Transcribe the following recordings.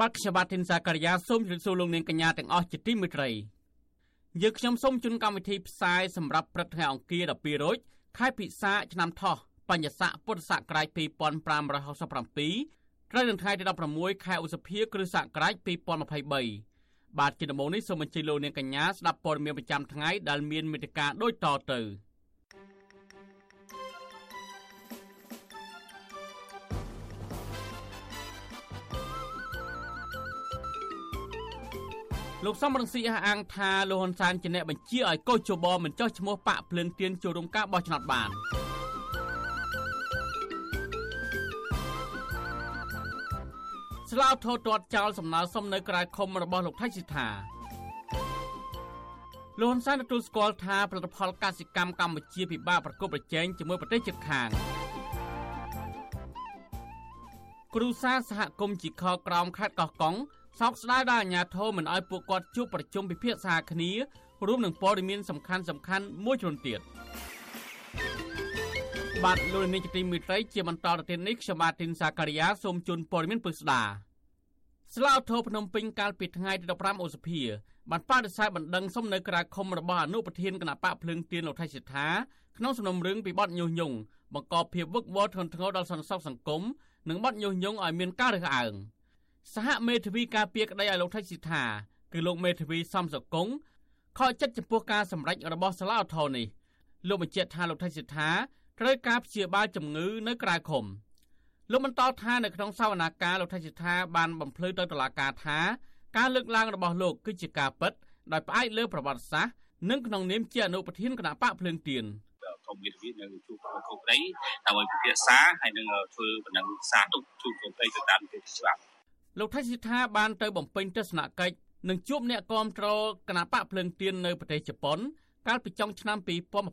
បាទខ្ញុំបាទធីនសាការីយ៉ាសូមជម្រាបសួរលោកនាងកញ្ញាទាំងអស់ជាទីមេត្រីយើងខ្ញុំសូមជូនកម្មវិធីផ្សាយសម្រាប់ព្រឹកថ្ងៃអង្គារ12រោចខែពិសាឆ្នាំថោះបញ្ញស័កពុទ្ធសករាជ2567ត្រូវនៅថ្ងៃទី16ខែឧសភាគ្រិស្តសករាជ2023បាទជាដំបូងនេះសូមអញ្ជើញលោកនាងកញ្ញាស្ដាប់ព័ត៌មានប្រចាំថ្ងៃដែលមានមេត្តាដូចតទៅ លោកសំរងស៊ីអះអាងថាលោកហ៊ុនសែនជាអ្នកបញ្ជាឲ្យកោជបមិនចោះឈ្មោះបាក់ភ្លើងទៀនចូលរួមការបោះឆ្នោតបានស្លាវថោទាត់ចោលសំណើសុំនៅក្រៅខុំរបស់លោកថៃសិដ្ឋាលោកហ៊ុនសែនទទួលស្គាល់ថាផលិតផលកសិកម្មកម្ពុជាពិបាកប្រកបប្រជែងជាមួយប្រទេសជិតខាងគ្រូសាសហគមន៍ជីខក្រោមខេត្តកោះកុង សោកស្ដាយដល់អាជ្ញាធរមិនអោយពួកគាត់ជួបប្រជុំពិភាក្សាគ្នារួមនឹងព័ត៌មានសំខាន់សំខាន់មួយចំនួនទៀតបាទលោកនាយកទីមេត្រីជាបន្តទៅទៀតនេះខ្ញុំបាទទីនសាការីយ៉ាសូមជូនព័ត៌មានពិស្ដាស្លាវធរភ្នំពេញកាលពីថ្ងៃទី15ឧសភាបានបដិសេធបណ្ដឹងសុំនៅក្រៅខុំរបស់អនុប្រធានគណៈបកភ្លើងទៀនលោកថៃសិដ្ឋាក្នុងសំណុំរឿងពីបទញុះញង់បង្កភាពវឹកវរធ្ងន់ធ្ងរដល់សន្តិសុខសង្គមនិងបទញុះញង់ឲ្យមានការរើសអើង សហមេធាវីការពារក្តីឲ្យលោកថៃសិដ្ឋាគឺលោកមេធាវីសំសកុងខកចិត្តចំពោះការសម្រេចរបស់សាលាឧទ្ធរនេះលោកបញ្ជាក់ថាលោកថៃសិដ្ឋាត្រូវការព្យាបាលជំងឺនៅក្រៅឃុំលោកបន្តថានៅក្នុងសវនាការលោកថៃសិដ្ឋាបានបំភ្លឺទៅតុលាការថាការលើកឡើងរបស់លោកគឺជាការពិតដោយផ្អែកលើប្រវត្តិសាស្ត្រនិងក្នុងនាមជាអនុប្រធានគណៈបកភ្លើងទៀនកុំវិទ្យានៅជួបគោកដីដើម្បីពិភាក្សាហើយនឹងធ្វើបណ្ដឹងសារទុកជួបគោកដីទៅតាមនីតិច្បាប់ លោកថៃសិដ្ឋាបានទៅបំពេញទស្សនកិច្ចនិងជួបអ្នកគាំទ្រគណៈបកភ្លើងទៀននៅប្រទេសជប៉ុន កាលពីចុងឆ្នាំ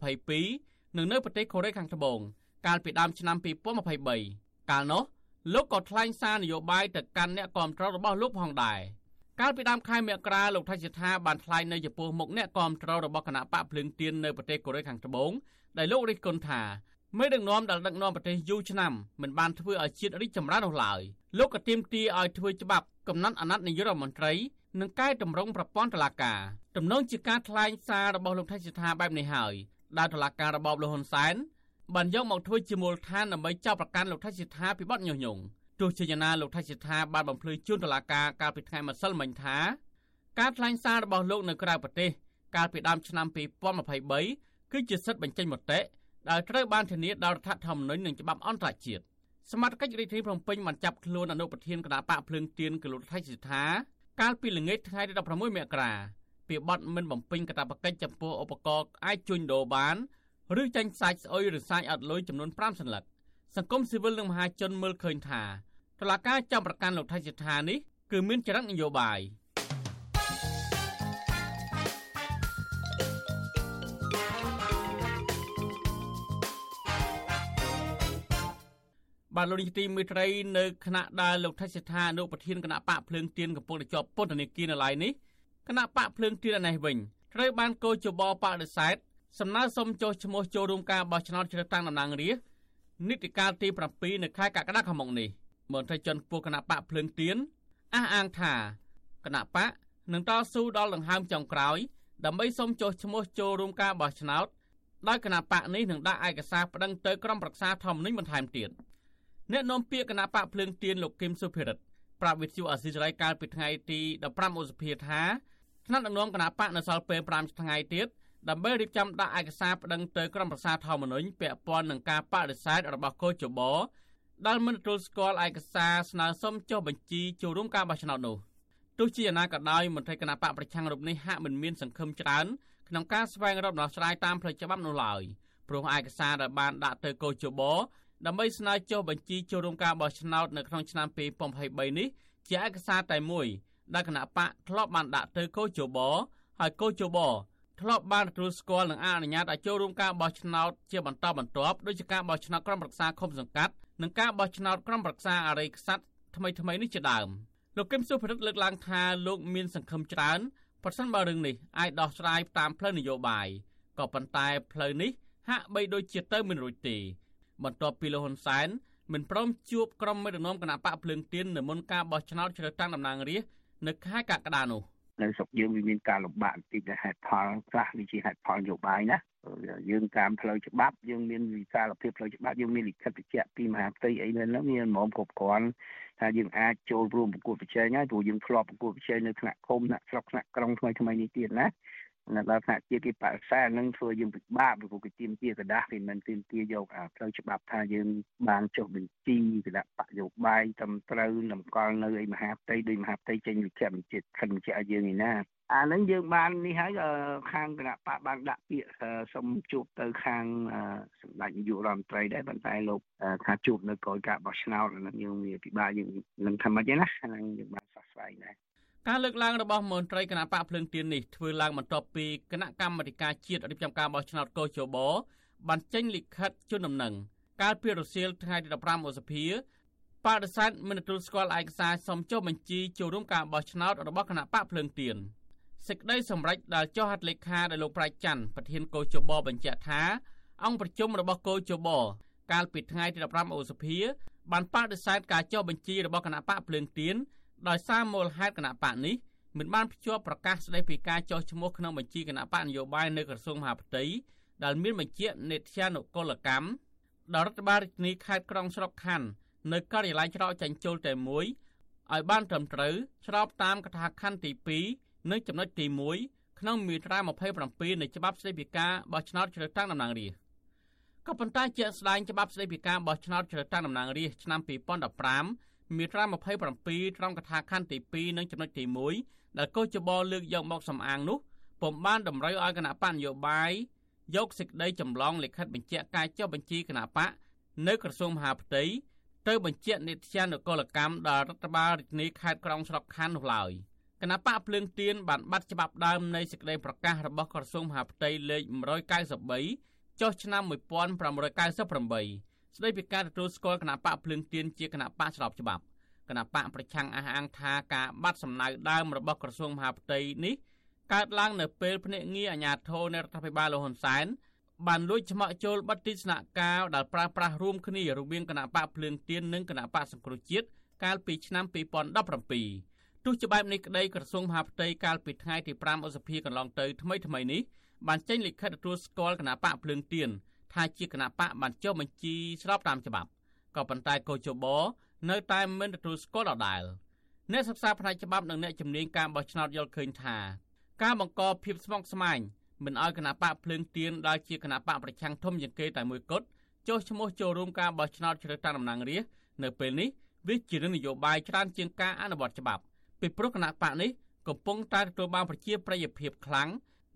2022និងនៅប្រទេសកូរ៉េខាងត្បូងកាលពីដើមឆ្នាំ2023កាលនោះលោកក៏ថ្លែងសារនយោបាយទៅកាន់អ្នកគាំទ្ររបស់លោកផងដែរកាលពីដើមខែមករាលោកថៃសិដ្ឋាបានថ្លែងនៅចំពោះមុខអ្នកគាំទ្ររបស់គណៈបកភ្លើងទៀននៅប្រទេសកូរ៉េខាងត្បូងដែលលោករិះគន់ថា មេដឹកនាំដែលដឹកនាំប្រទេសយូរឆ្នាំមិនបានធ្វើឲ្យជាតិរីកចម្រើននោះឡើយលោកក៏ទាមទារឲ្យធ្វើច្បាប់កំណត់អាណត្តិនាយករដ្ឋមន្ត្រីនិងកែតម្រង់ប្រព័ន្ធតុលាការទំនងជាការថ្លែងសាររបស់លោកថៃសិដ្ឋាបែបនេះហើយដែលតុលាការរបបលហ៊ុនសែនបានយកមកធ្វើជាមូលដ្ឋានដើម្បីចោទប្រកាន់លោកថៃសិដ្ឋាពីបទញុះញង់ទោះជាយ៉ាងណាលោកថៃសិដ្ឋាបានបំភ្លឺជូនតុលាការកាលពីថ្ងៃម្សិលមិញថាការថ្លែងសាររបស់លោកនៅក្រៅប្រទេសកាលពីដើមឆ្នាំ2023គឺជាសិទ្ធិបញ្ចេញមតិ ដែលត្រូវបានធានាដោយរដ្ឋធម្មនុញ្ញនិងច្បាប់អន្តរជាតិសមាជិករាជធានីភ្នំពេញបានចាប់ខ្លួនអនុប្រធានគណៈបកភ្លើងទៀនគឺលោកថៃសិដ្ឋាកាលពីល្ងាចថ្ងៃទី16មករាពីបទមិនបំពេញកាតព្វកិច្ចចំពោះឧបករណ៍អាចជួញដូរបានឬចាញ់សាច់ស្អុយឬសាច់អត់លុយចំនួន5សន្លឹកសង្គមស៊ីវិលនិងមហាជនមើលឃើញថាតឡាការចាំប្រកាន់លោកថៃសិដ្ឋានេះគឺមានចរិតនយោបាយ បាទលោកនាយកទីមេត្រីនៅគណៈដែលលោកថៃសិដ្ឋាអនុប្រធានគណៈបកភ្លើងទៀនកំពុងតែជាប់ពន្ធនាគារនៅឡើយនេះគណៈបកភ្លើងទៀននេះវិញត្រូវបានកោជបបដិសេធសំណើសុំចុះឈ្មោះចូលរួមការបោះឆ្នោតជ្រើសតាំងតំណាងរាស្ត្រនីតិកាលទី7នៅខែកក្កដាខាងមុខនេះមន្ត្រីជាន់ខ្ពស់គណៈបកភ្លើងទៀនអះអាងថាគណៈបកនឹងតស៊ូដល់ដង្ហើមចុងក្រោយដើម្បីសុំចុះឈ្មោះចូលរួមការបោះឆ្នោតដោយគណៈបកនេះនឹងដាក់ឯកសារប្តឹងទៅក្រុមប្រឹក្សាធម្មនុញ្ញបន្ថែមទៀត អ្នកនាំពាក្យគណៈបកភ្លើងទៀនលោកគឹមសុភិរិទ្ធប្រាប់វិទ្យុអស៊ីសេរីកាលពីថ្ងៃទី15ឧសភាថាថ្នាក់ដឹកនាំគណៈបកនៅសល់ពេល5ថ្ងៃទៀតដើម្បីរៀបចំដាក់ឯកសារប្តឹងទៅក្រុមប្រឹក្សាធម្មនុញ្ញពាក់ព័ន្ធនឹងការបដិសេធរបស់កោជបដែលមិនទទួលស្គាល់ឯកសារស្នើសុំចុះបញ្ជីចូលរួមការបោះឆ្នោតនោះទោះជាយ៉ាងណាក៏ដោយមន្ត្រីគណៈបកប្រឆាំងរូបនេះហាក់មិនមានសង្ឃឹមច្រើនក្នុងការស្វែងរកដំណោះស្រាយតាមផ្លូវច្បាប់នោះឡើយព្រោះឯកសារដែលបានដាក់ទៅកោជប ដើម្បីស្នើចុះបញ្ជីចូលរួមការបោះឆ្នោតនៅក្នុងឆ្នាំ2023នេះជាឯកសារតែមួយដែលគណៈបកធ្លាប់បានដាក់ទៅកោជបហើយកោជបធ្លាប់បានទទួលស្គាល់និងអនុញ្ញាតឲ្យចូលរួមការបោះឆ្នោតជាបន្តបន្ទាប់ដូចជាការបោះឆ្នោតក្រុមប្រឹក្សាឃុំសង្កាត់និងការបោះឆ្នោតក្រុមប្រឹក្សាអរិយក្សត្រថ្មីថ្មីនេះជាដើមលោកកឹមសុភរិទ្ធលើកឡើងថាលោកមានសង្ឃឹមច្រើនប្រសិនបើរឿងនេះអាចដោះស្រាយតាមផ្លូវនយោបាយក៏ប៉ុន្តែផ្លូវនេះហាក់បីដូចជាទៅមិនរួចទេ បន្ទាប់ពីលោកហ៊ុនសែនមិនព្រមជួបក្រុមមេដឹកនាំគណៈបកភ្លើងទៀននៅមុនការបោះឆ្នោតជ្រើសតាំងតំណាងរាស្ត្រនៅខែកក្កដានោះនៅស្រុកយើងវាមានការលំបាកបន្តិចដែលហេតុផលខ្លះវាជាហេតុផលនយោបាយណាយើងតាមផ្លូវច្បាប់យើងមានវិសាលភាពផ្លូវច្បាប់យើងមានលិខិតបញ្ជាក់ពីមហាផ្ទៃអីនៅនោះមានហ្មងគ្រប់គ្រាន់ថាយើងអាចចូលរួមប្រកួតប្រជែងហើយព្រោះយើងធ្លាប់ប្រកួតប្រជែងនៅថ្នាក់ឃុំថ្នាក់ស្រុកថ្នាក់ក្រុងថ្មីថ្មីនេះទៀតណា នៅដល់ថ្នាក់ជាតិគេបដិសេធនឹងធ្វើយើងពិបាកព្រោះគេទាមទារกระดาษគេមិនទាមទារយកអាផ្លូវច្បាប់ថាយើងបានចុះបញ្ជីគណៈបកយោបាយត្រឹមត្រូវតម្កល់នៅឯមហាផ្ទៃដោយមហាផ្ទៃចេញលិខិតបញ្ជាក់ខិនបញ្ជាក់ឲ្យយើងឯណាអានឹងយើងបាននេះហើយខាងគណៈបកបានដាក់ពាក្យសុំជួបទៅខាងសម្ដេចនាយករដ្ឋមន្ត្រីដែរប៉ុន្តែលោកថាជួបនៅក្រោយការបោះឆ្នោតហ្នឹងយើងវាពិបាកយើងនឹងថាម៉េចណាហ្នឹងយើងបានសោះស្វែងដែរ ការលើកឡើងរបស់មន្ត្រីគណៈបកភ្លើងទៀននេះធ្វើឡើងបន្ទាប់ពីគណៈកម្មាធិការជាតិរៀបចំការបោះឆ្នោតកោជបបានចេញលិខិតជូនដំណឹងកាលពីរសៀលថ្ងៃទី15ឧសភាបដិសេធមិនទទួលស្គាល់ឯកសារសុំចុះបញ្ជីចូលរួមការបោះឆ្នោតរបស់គណៈបកភ្លើងទៀនសេចក្តីសម្រេចដែលចុះហត្ថលេខាដោយលោកប្រាច់ច័ន្ទប្រធានកោជបបញ្ជាក់ថា អង្គប្រជុំរបស់កោជបកាលពីថ្ងៃទី15ឧសភាបានបដិសេធការចុះបញ្ជីរបស់គណៈបកភ្លើងទៀន ដោយសារមូលហេតុគណៈបកនេះមិនបានភ្ជាប់ប្រកាសស្តីពីការចុះឈ្មោះក្នុងបញ្ជីគណៈបកនយោបាយនៅក្រសួងមហាផ្ទៃដែលមានបញ្ជានេត្យានុកុលកម្មដល់រដ្ឋបាលរាជធានីខេត្តក្រុងស្រុកខណ្ឌនៅការិយាល័យច្រកចាញ់ចូលតែមួយឲ្យបានត្រឹមត្រូវស្របតាមកថាខណ្ឌទី2និងចំណុចទី1ក្នុងមាត្រា27នៃច្បាប់ស្តីពីការបោះឆ្នោតជ្រើសតាំងតំណាងរាស្ត្រក៏ប៉ុន្តែជាក់ស្ដែងច្បាប់ស្តីពីការបោះឆ្នោតជ្រើសតាំងតំណាងរាស្ត្រឆ្នាំ2015 មាត្រា27ត្រង់កថាខណ្ឌទី2និងចំណុចទី1ដែលកោះចបលើកយកមកសំអាងនោះពុំបានតម្រូវឲ្យគណៈបកនយោបាយយកសេចក្តីចម្លងលិខិតបញ្ជាក់ការចុះបញ្ជីគណៈបកនៅក្រសួងមហាផ្ទៃទៅបញ្ជាក់នីតិនុកលកម្មដល់រដ្ឋបាលរាជធានីខេត្តក្រុងស្រុកខណ្ឌនោះឡើយគណៈបកភ្លើងទៀនបានបាត់ច្បាប់ដើមនៃសេចក្តីប្រកាសរបស់ក្រសួងមហាផ្ទៃលេខ193ចុះឆ្នាំ1998 ស្ដីពីការទទួលស្គាល់គណៈបកភ្លើងទៀនជាគណៈបកស្របច្បាប់គណៈបកប្រឆាំងអះអាងថាការបាត់សំណៅដើមរបស់ក្រសួងមហាផ្ទៃនេះកើតឡើងនៅពេលភ្នាក់ងារអាជ្ញាធរនៃរដ្ឋាភិបាលលហ៊ុនសែនបានលួចឆ្មាក់ចូលបិទទីស្នាក់ការដែលប្រើប្រាស់រួមគ្នារវាងគណៈបកភ្លើងទៀននិងគណៈបកសង្គ្រោះជាតិកាលពីឆ្នាំ2017ទោះជាបែបនេះក្តីក្រសួងមហាផ្ទៃកាលពីថ្ងៃទី5ឧសភាកន្លងទៅថ្មីថ្មីនេះបានចេញលិខិតទទួលស្គាល់គណៈបកភ្លើងទៀន ថាជាគណៈបកបានចុះបញ្ជីស្របតាមច្បាប់ក៏ប៉ុន្តែកោជបនៅតែមិនទទួលស្គាល់ដដែលអ្នកសិក្សាផ្នែកច្បាប់និងអ្នកជំនាញការបោះឆ្នោតយល់ឃើញថាការបង្កភាពស្មុគស្មាញមិនឲ្យគណៈបកភ្លើងទៀនដែលជាគណៈបកប្រឆាំងធំជាងគេតែមួយគត់ចុះឈ្មោះចូលរួមការបោះឆ្នោតជ្រើសតាំងតំណាងរាស្ត្រនៅពេលនេះវាជារឿងនយោបាយច្រើនជាងការអនុវត្តច្បាប់ពីព្រោះគណៈបកនេះកំពុងតែទទួលបានប្រជាប្រិយភាពខ្លាំង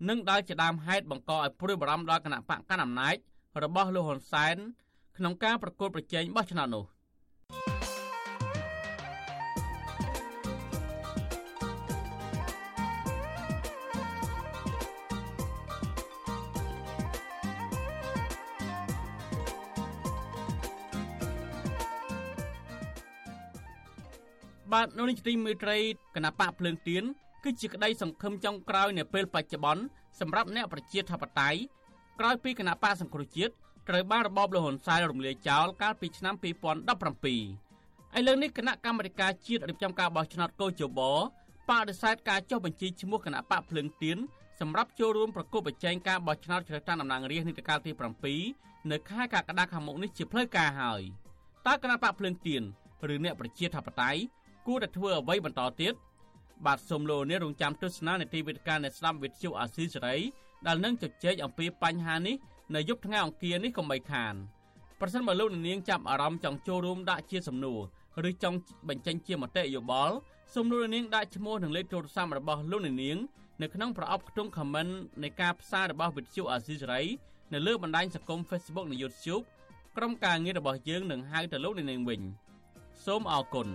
និងដែលជាដើមហេតុបង្កឲ្យព្រួយបារម្ភដល់គណៈបកកណ្ដាលអំណាច របស់លោកហ៊ុនសែនក្នុងការប្រកួតប្រជែងបោះឆ្នោតនោះបាទនៅនេះទីមេត្រីគណៈបកភ្លើងទៀនគឺជាក្តីសង្ឃឹមចុងក្រោយនៅពេលបច្ចុប្បន្នសម្រាប់អ្នកប្រជាធិបតេយ្យ ក្រោយពីគណៈបកសង្គ្រោះជាតិត្រូវបានរបបលហ៊ុនសែនរំលាយចោលកាលពីឆ្នាំ2017ឥឡូវនេះគណៈកម្មាធិការជាតិរៀបចំការបោះឆ្នោតកោជបបដិសេធការចុះបញ្ជីឈ្មោះគណៈបកភ្លើងទៀនសម្រាប់ចូលរួមប្រគល់ប្រជែងការបោះឆ្នោតជ្រើសតាំងតំណាងរាស្ត្រនីតិកាលទី7នៅខែកក្កដាខាងមុខនេះជាផ្លូវការហើយតើគណៈបកភ្លើងទៀនឬអ្នកប្រជាធិបតេយ្យគួរតែធ្វើអ្វីបន្តទៀតបាទសូមលោកអ្នករងចាំទស្សនានាទីវិទ្យាអ្នកស្ដាប់វិទ្យុអាស៊ីសេរី ដែលនឹងជជែកអំពីបញ្ហានេះនៅយប់ថ្ងៃអង្គារនេះកុំបីខានប្រសិនបើលោកនាងចាប់អារម្មណ៍ចង់ចូលរួមដាក់ជាសំណួរឬចង់បញ្ចេញជាមតិយោបល់សូមលោកនាងដាក់ឈ្មោះនិងលេខទូរស័ព្ទរបស់លោកនាងនៅក្នុងប្រអប់ខ្ទង់ comment នៃការផ្សាយរបស់វិទ្យុអាស៊ីសេរីនៅលើបណ្ដាញសង្គម Facebook និង YouTube ក្រុមការងាររបស់យើងនឹងហៅទៅលោកនាងវិញសូមអរគុណ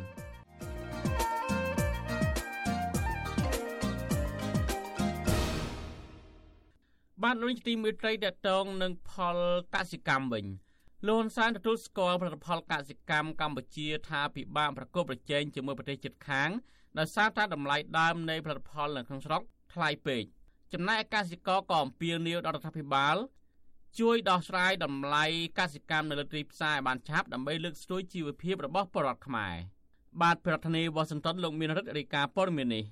បានលោកទីមេត្រីតតងនឹងផលកសិកម្មវិញលោកហ៊ុនសែនទទួលស្គាល់ផលិតផលកសិកម្មកម្ពុជាថាពិបាកប្រកបប្រជែងជាមួយប្រទេសជិតខាងដោយសារតែតម្លៃដើមនៃផលិតផលនៅក្នុងស្រុកថ្លៃពេកចំណែកអាកាសិករក៏អំពាវនាវដល់រដ្ឋាភិបាលជួយដោះស្រាយតម្លៃកសិកម្មនៅលើទីផ្សារឲ្យបានឆាប់ដើម្បីលើកស្ទួយជីវភាពរបស់ប្រជាពលរដ្ឋខ្មែរបាទប្រធានាធិបតីវ៉ាស៊ីនតោនលោកមានរិទ្ធរាជការព័ត៌មាននេះ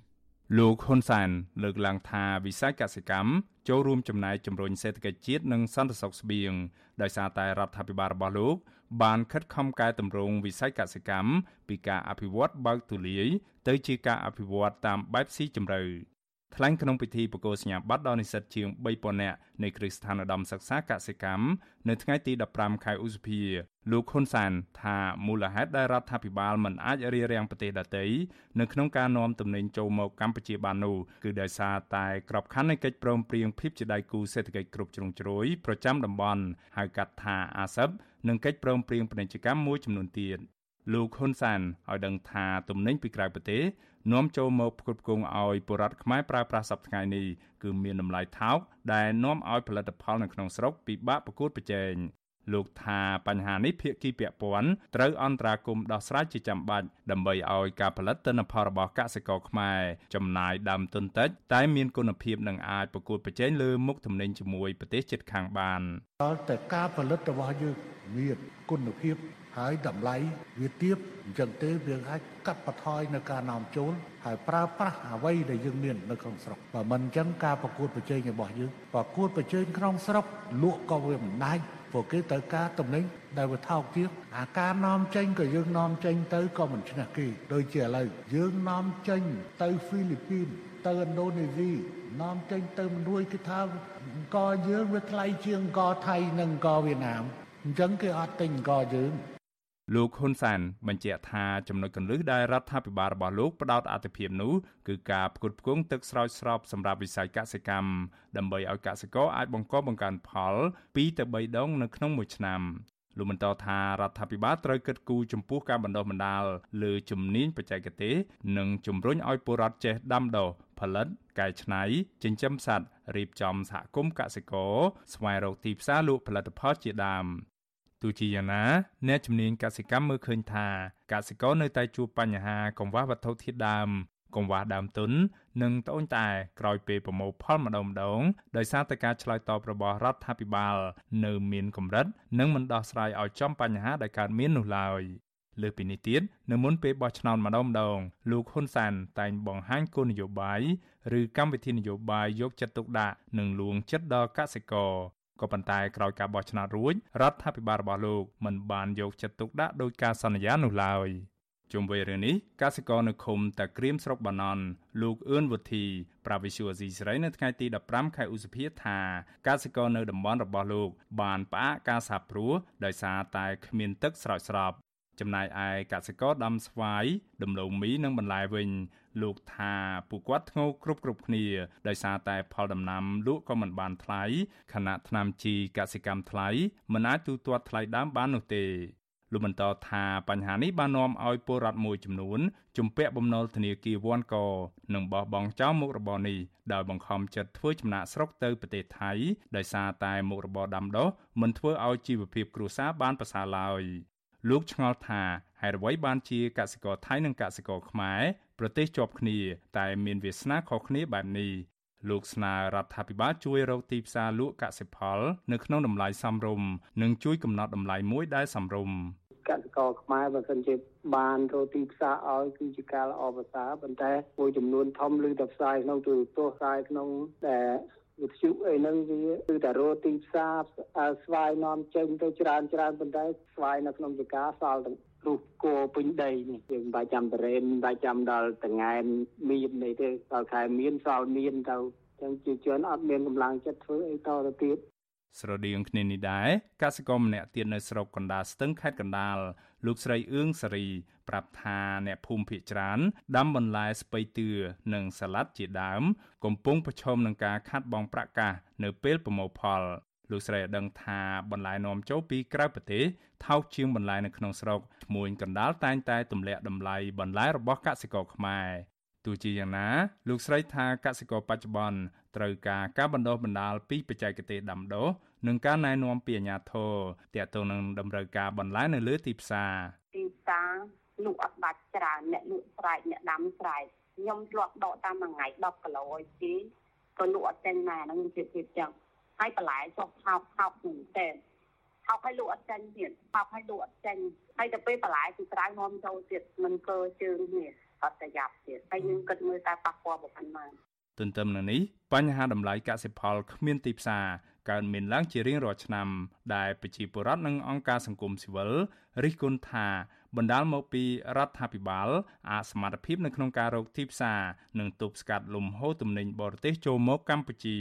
លោកហ៊ុនសែនលើកឡើងថាវិស័យកសិកម្មចូលរួមចំណែកជំរុញសេដ្ឋកិច្ចជាតិនិងសន្តិសុខស្បៀងដោយសារតែរដ្ឋាភិបាលរបស់លោក បានខិតខំកែតម្រង់វិស័យកសិកម្មពីការអភិវឌ្ឍបើកទូលាយទៅជាការអភិវឌ្ឍតាមបែបស៊ីជម្រៅ ថ្លែងក្នុងពិធីបកគោសញ្ញាបត្រដល់និស្សិតជាង3000នាក់នៃគ្រឹះស្ថានឧត្តមសិក្សាកសិកម្មនៅថ្ងៃទី15ខែឧសភាលោកហ៊ុនសានថាមូលហេតុដែលរដ្ឋាភិបាលមិនអាចរារាំងប្រទេសដទៃនៅក្នុងការនាំទំនិញចូលមកកម្ពុជាបាននោះគឺដោយសារតែក្របខ័ណ្ឌនៃកិច្ចព្រមព្រៀងភាពជាដៃគូសេដ្ឋកិច្ចគ្រប់ជ្រុងជ្រោយប្រចាំតំបន់ហៅកាត់ថាអាស៊ឹបនិងកិច្ចព្រមព្រៀងពាណិជ្ជកម្មមួយចំនួនទៀត លោកហ៊ុនសានឲ្យដឹងថាទំនិញពីក្រៅប្រទេសនាំចូលមកផ្គត់ផ្គង់ឲ្យពលរដ្ឋខ្មែរប្រើប្រាស់សប្តាហ៍ថ្ងៃនេះគឺមានតម្លៃថោកដែលនាំឲ្យផលិតផលនៅក្នុងស្រុកពិបាកប្រកួតប្រជែងលោកថាបញ្ហានេះភាគីពាក់ព័ន្ធត្រូវអន្តរាគមន៍ដោះស្រាយជាចាំបាច់ដើម្បីឲ្យការផលិតទិន្នផលរបស់កសិករខ្មែរចំណាយដើមទុនតិចតែមានគុណភាពនិងអាចប្រកួតប្រជែងលើមុខទំនិញជាមួយប្រទេសជិតខាងបានដល់តែការផលិតរបស់យើងមានគុណភាព ហើយតម្លៃវាទាបអញ្ចឹងទេវាអាចកាត់បន្ថយនៅការនាំចូល ហើយប្រើប្រាស់អ្វីដែលយើងមាននៅក្នុងស្រុកបើមិនអញ្ចឹងការប្រកួតប្រជែងរបស់យើងប្រកួតប្រជែងក្នុងស្រុកលក់ក៏វាមិនដាច់ព្រោះគេត្រូវការតំណែងដែលវាថោកទៀតអាការនាំចេញក៏យើងនាំចេញទៅក៏មិនឈ្នះគេដូចជាឥឡូវយើងនាំចេញទៅហ្វីលីពីនទៅឥណ្ឌូនេស៊ីនាំចេញទៅមិនរួយគេថាអង្គយើងវាថ្លៃជាងអង្គថៃនិងអង្គវៀតណាមអញ្ចឹងគេអត់ទិញអង្គយើង លោកហ៊ុនសានបញ្ជាក់ថាចំណុចកន្លឹះដែលរដ្ឋាភិបាលរបស់លោកផ្ដោតអធិភាពនោះគឺការផ្គត់ផ្គង់ទឹកស្រោចស្រពសម្រាប់វិស័យកសិកម្មដើម្បីឲ្យកសិករអាចបង្កបង្កើនផល2ទៅ3ដងនៅក្នុងមួយឆ្នាំលោកបន្តថារដ្ឋាភិបាលត្រូវគិតគូរចំពោះការបណ្ដុះបណ្ដាលលើជំនាញបច្ចេកទេសនិងជំរុញឲ្យពលរដ្ឋចេះដាំដុះផលិតកែច្នៃចិញ្ចឹមសត្វរៀបចំសហគមន៍កសិករស្វែងរកទីផ្សារលក់ផលិតផលជាដើម ទោះជាយ៉ាងណាអ្នកជំនាញកសិកម្មមើលឃើញថាកសិករនៅតែជួបបញ្ហាកង្វះវត្ថុធាតុដើមកង្វះដើមទុននិងត្អូញត្អែក្រោយពេលប្រមូលផលម្ដងម្ដងដោយសារតែការឆ្លើយតបរបស់រដ្ឋាភិបាល នៅមានកម្រិត និងមិនដោះស្រាយឲ្យចំបញ្ហាដែលកើតមាននោះឡើយលើពីនេះទៀតនៅមុនពេលបោះឆ្នោតម្ដងម្ដងលោកហ៊ុនសានតែងបង្ហាញគោលនយោបាយឬកម្មវិធីនយោបាយយកចិត្តទុកដាក់និងលួងចិត្តដល់កសិករ ក៏ប៉ុន្តែក្រោយការបោះឆ្នោតរួចរដ្ឋាភិបាលរបស់លោកមិនបានយកចិត្តទុកដាក់ដោយការសន្យានោះឡើយជុំវិញរឿងនេះកសិករនៅឃុំតាក្រៀមស្រុកបាណន់លោកអឿនវុធីប្រាវិសុអាស៊ីសេរីនៅថ្ងៃទី15ខែឧសភាថាកសិករនៅតំបន់របស់លោកបានផ្អាកការសាបព្រោះដោយសារតែគ្មានទឹកស្រោចស្រព ចំណែកឯកសិករដាំស្វាយដំឡូងមីនិងបន្លែវិញ លោកថាពួកគាត់ធ្ងោគ្រប់គ្រប់គ្នាដោយសារតែផលដំណាំលក់ក៏មិនបានថ្លៃខណៈថ្នាំជីកសិកម្មថ្លៃមិនអាចទូទាត់ថ្លៃដើមបាននោះទេលោកបន្តថាបញ្ហានេះបាននាំឲ្យពលរដ្ឋមួយចំនួនជំពាក់បំណុលធនាគារវ៉ាន់កនិងបោះបង់ចោលមុខរបរនេះដោយបង្ខំចិត្តធ្វើចំណាក់ស្រុកទៅប្រទេសថៃដោយសារតែមុខរបរដាំដុះមិនធ្វើឲ្យជីវភាពគ្រួសារបានប្រសើរឡើយ លោកឆ្ងល់ថាហេតុអ្វីបានជាកសិករថៃនិងកសិករខ្មែរប្រទេសជាប់គ្នា តែមានវាសនាខុសគ្នាបែបនេះលោកស្នើរដ្ឋាភិបាលជួយរកទីផ្សារលក់កសិផល នៅក្នុងតម្លៃសមរម្យនិងជួយកំណត់តម្លៃមួយដែលសមរម្យកសិករខ្មែរបើសិនជាបានរកទីផ្សារឲ្យគឺជាការល្អប្រសើរប៉ុន្តែមួយចំនួនធំឬតែផ្សាយក្នុងទូរទស្សន៍ផ្សាយក្នុងដែល វិទ្យុអីហ្នឹងវាគឺតែរកទីផ្សារស្វាយនាំចេញទៅច្រើនច្រើនប៉ុន្តែស្វាយនៅក្នុងចកាសល់ទាំងរុះគោពេញដីនេះយើងមិនបាច់ចាំតរេនមិនបាច់ចាំដល់តងែនមាននេះទេដល់ខែមានសល់មានទៅចឹងជាជនអត់មានកម្លាំងចិត្តធ្វើអីតទៅទៀតស្រដៀងគ្នានេះដែរកសិករម្នាក់ទៀតនៅស្រុកកណ្ដាលស្ទឹងខេត្តកណ្ដាល លោកស្រីអឿងសារីប្រាប់ថាអ្នកភូមិភៀកច្រើនដាំបន្លែស្ពៃតឿនិងសាឡាត់ជាដើម កំពុងប្រឈមនឹងការខាត់បងប្រាក់កាសនៅពេលប្រមូលផលលោកស្រីឲ្យដឹងថាបន្លែនាំចូលពីក្រៅប្រទេសថោកជាងបន្លែនៅក្នុងស្រុកឈ្មួញកណ្ដាលតែងតែទម្លាក់តម្លៃបន្លែរបស់កសិករខ្មែរទោះជាយ៉ាងណា លោកស្រីថាកសិករបច្ចុប្បន្នត្រូវការការបណ្ដុះបណ្ដាលពីបច្ចេកទេសដាំដុះ និងការណែនាំពីអាជ្ញាធរទាក់ទងនឹងតម្រូវការបន្លែនៅលើទីផ្សារទីផ្សារលក់អត់ដាច់ច្រើនអ្នកលក់ស្រែកអ្នកដាំស្រែកខ្ញុំធ្លាប់ដកតាមមួយថ្ងៃ10គីឡូឲ្យគេក៏លក់អត់ចេញណាហ្នឹងជាភាពចឹងហើយបន្លែចុះថោកថោកមែនតើថោកឲ្យលក់អត់ចេញទៀតថោកឲ្យលក់អត់ចេញហើយទៅពេលបន្លែពីក្រៅនាំចូលទៀតមិនកើជើងទៀតអត់ប្រយ័ត្នទៀតហើយយើងគិតមើលតែប៉ះពាល់ប៉ុណ្ណាទន្ទឹមនឹងនេះបញ្ហាតម្លៃកសិផលគ្មានទីផ្សារ កើតមានឡើងជារៀងរាល់ឆ្នាំ ដែលប្រជាពលរដ្ឋនិងអង្គការសង្គមស៊ីវិលរិះគន់ថាបណ្ដាលមកពីរដ្ឋាភិបាល អសមត្ថភាពនៅក្នុងការរកទីផ្សារនិងទប់ស្កាត់លំហូរទំនិញបរទេសចូលមកកម្ពុជា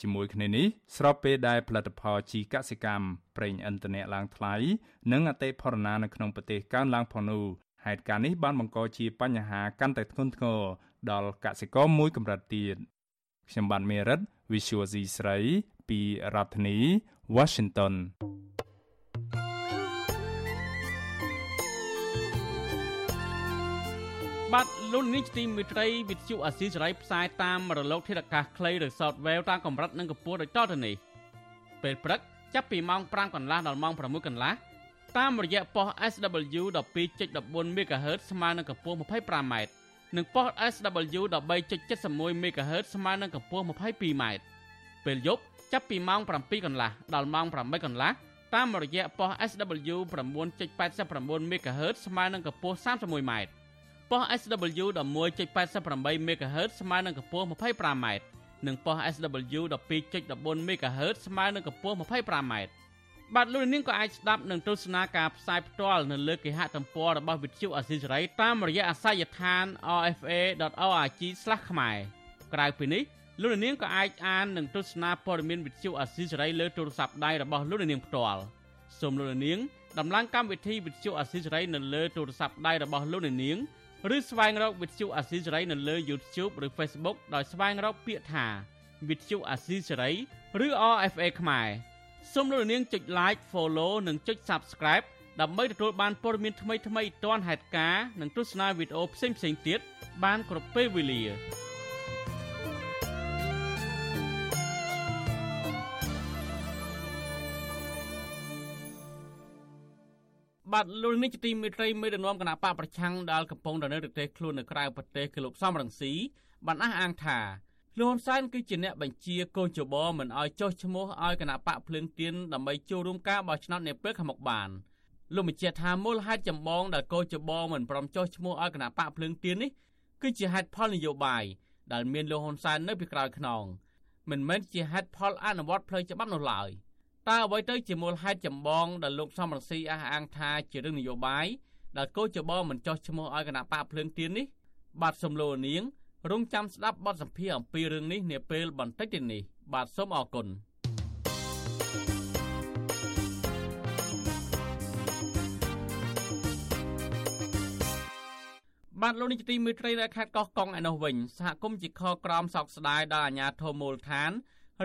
ជាមួយគ្នានេះស្របពេលដែលផលិតផលជីកសិកម្មប្រេងឥន្ធនៈឡើងថ្លៃនិងអតិផរណានៅក្នុងប្រទេសកើនឡើងផងនោះហេតុការណ៍នេះបានបង្កជាបញ្ហាកាន់តែធ្ងន់ធ្ងរដល់កសិករមួយកម្រិតទៀតខ្ញុំបានមេរិត Visual C ស្រី ពីរដ្ឋធានី Washington បាទលោកនេះទីមេត្រីវិទ្យុអាស៊ីសេរីផ្សាយតាមរលកធាតុអាកាសខ្លីឬ Shortwave តាមកម្រិតនិងកម្ពស់ដូចតទៅនេះពេលព្រឹកចាប់ពីម៉ោង5កន្លះដល់ម៉ោង6កន្លះតាមរយៈប៉ុស SW 12.14 MHz ស្មើនឹងកម្ពស់ 25m និងប៉ុស SW 13.71 MHz ស្មើនឹងកម្ពស់ 22m ពេលយប់ ចាប់ពីម៉ោង7កន្លះដល់ម៉ោង8កន្លះតាមរយៈប៉ុស SW 9.89 MHz ស្មើនឹងកម្ពស់ 31m ប៉ុស SW 11.88 MHz ស្មើនឹងកម្ពស់ 25m និងប៉ុស SW 12.14 MHz ស្មើនឹងកម្ពស់ 25m បាទលោកនាងក៏អាចស្ដាប់និងទស្សនាការផ្សាយផ្ទាល់នៅលើគេហទំព័ររបស់វិទ្យុអាស៊ីសេរីតាមរយៈអាសយដ្ឋាន rfa.org/ ខ្មែរក្រៅពីនេះ លោកនាងក៏អាចអាននិងទស្សនាព័ត៌មានវិទ្យុអាស៊ីសេរីលើទូរស័ព្ទដៃរបស់លោកនាងផ្ទាល់សូមលោកនាងដំឡើងកម្មវិធីវិទ្យុអាស៊ីសេរីនៅលើទូរស័ព្ទដៃរបស់លោកនាងឬស្វែងរកវិទ្យុអាស៊ីសេរីនៅលើ YouTube ឬ Facebook ដោយស្វែងរកពាក្យថាវិទ្យុអាស៊ីសេរីឬ RFA ខ្មែរសូមលោកនាងចុច Like Follow និងចុច Subscribe ដើម្បីទទួលបានព័ត៌មានថ្មីៗទាន់ហេតុការណ៍និងទស្សនាវីដេអូផ្សេងៗទៀតបានគ្រប់ពេលវេលា បាទលោកនេះជាទីមេត្រីមេដឹកនាំគណៈបកប្រឆាំងដែលកំពុងដនៅប្រទេសខ្លួននៅក្រៅប្រទេសគឺលោកសំរងស៊ីបានអះអាងថាលោកហ៊ុនសែនគឺជាអ្នកបញ្ជាកូនចបមិនឲ្យចុះឈ្មោះឲ្យគណៈបកភ្លើងទៀនដើម្បីចូលរួមការបោះឆ្នោតនាពេលខាងមុខបានលោកបញ្ជាក់ថាមូលហេតុចម្បងដែលកូនចបមិនព្រមចុះឈ្មោះឲ្យគណៈបកភ្លើងទៀននេះគឺជាហេតុផលនយោបាយដែលមានលោកហ៊ុនសែននៅពីក្រោយខ្នងមិនមែនជាហេតុផលអនុវត្តផ្លូវច្បាប់នោះឡើយ។ តើអ្វីទៅជាមូលហេតុចម្បងដែលលោកសំរងស៊ីអះអាងថាជារឿងនយោបាយដែលកោចបមិនចោះឈ្មោះឲ្យគណៈបកភ្លើងទៀននេះបាទសំលោនាងរងចាំស្ដាប់បទសម្ភាសន៍អំពីរឿងនេះនាពេលបន្តិចទៀតនេះបាទសូមអរគុណបាទលោកនេះជាទីមេត្រីនៅខេត្តកោះកុងឯនោះវិញសហគមន៍ជាខក្រមសោកស្ដាយដល់អាជ្ញាធរមូលដ្ឋាន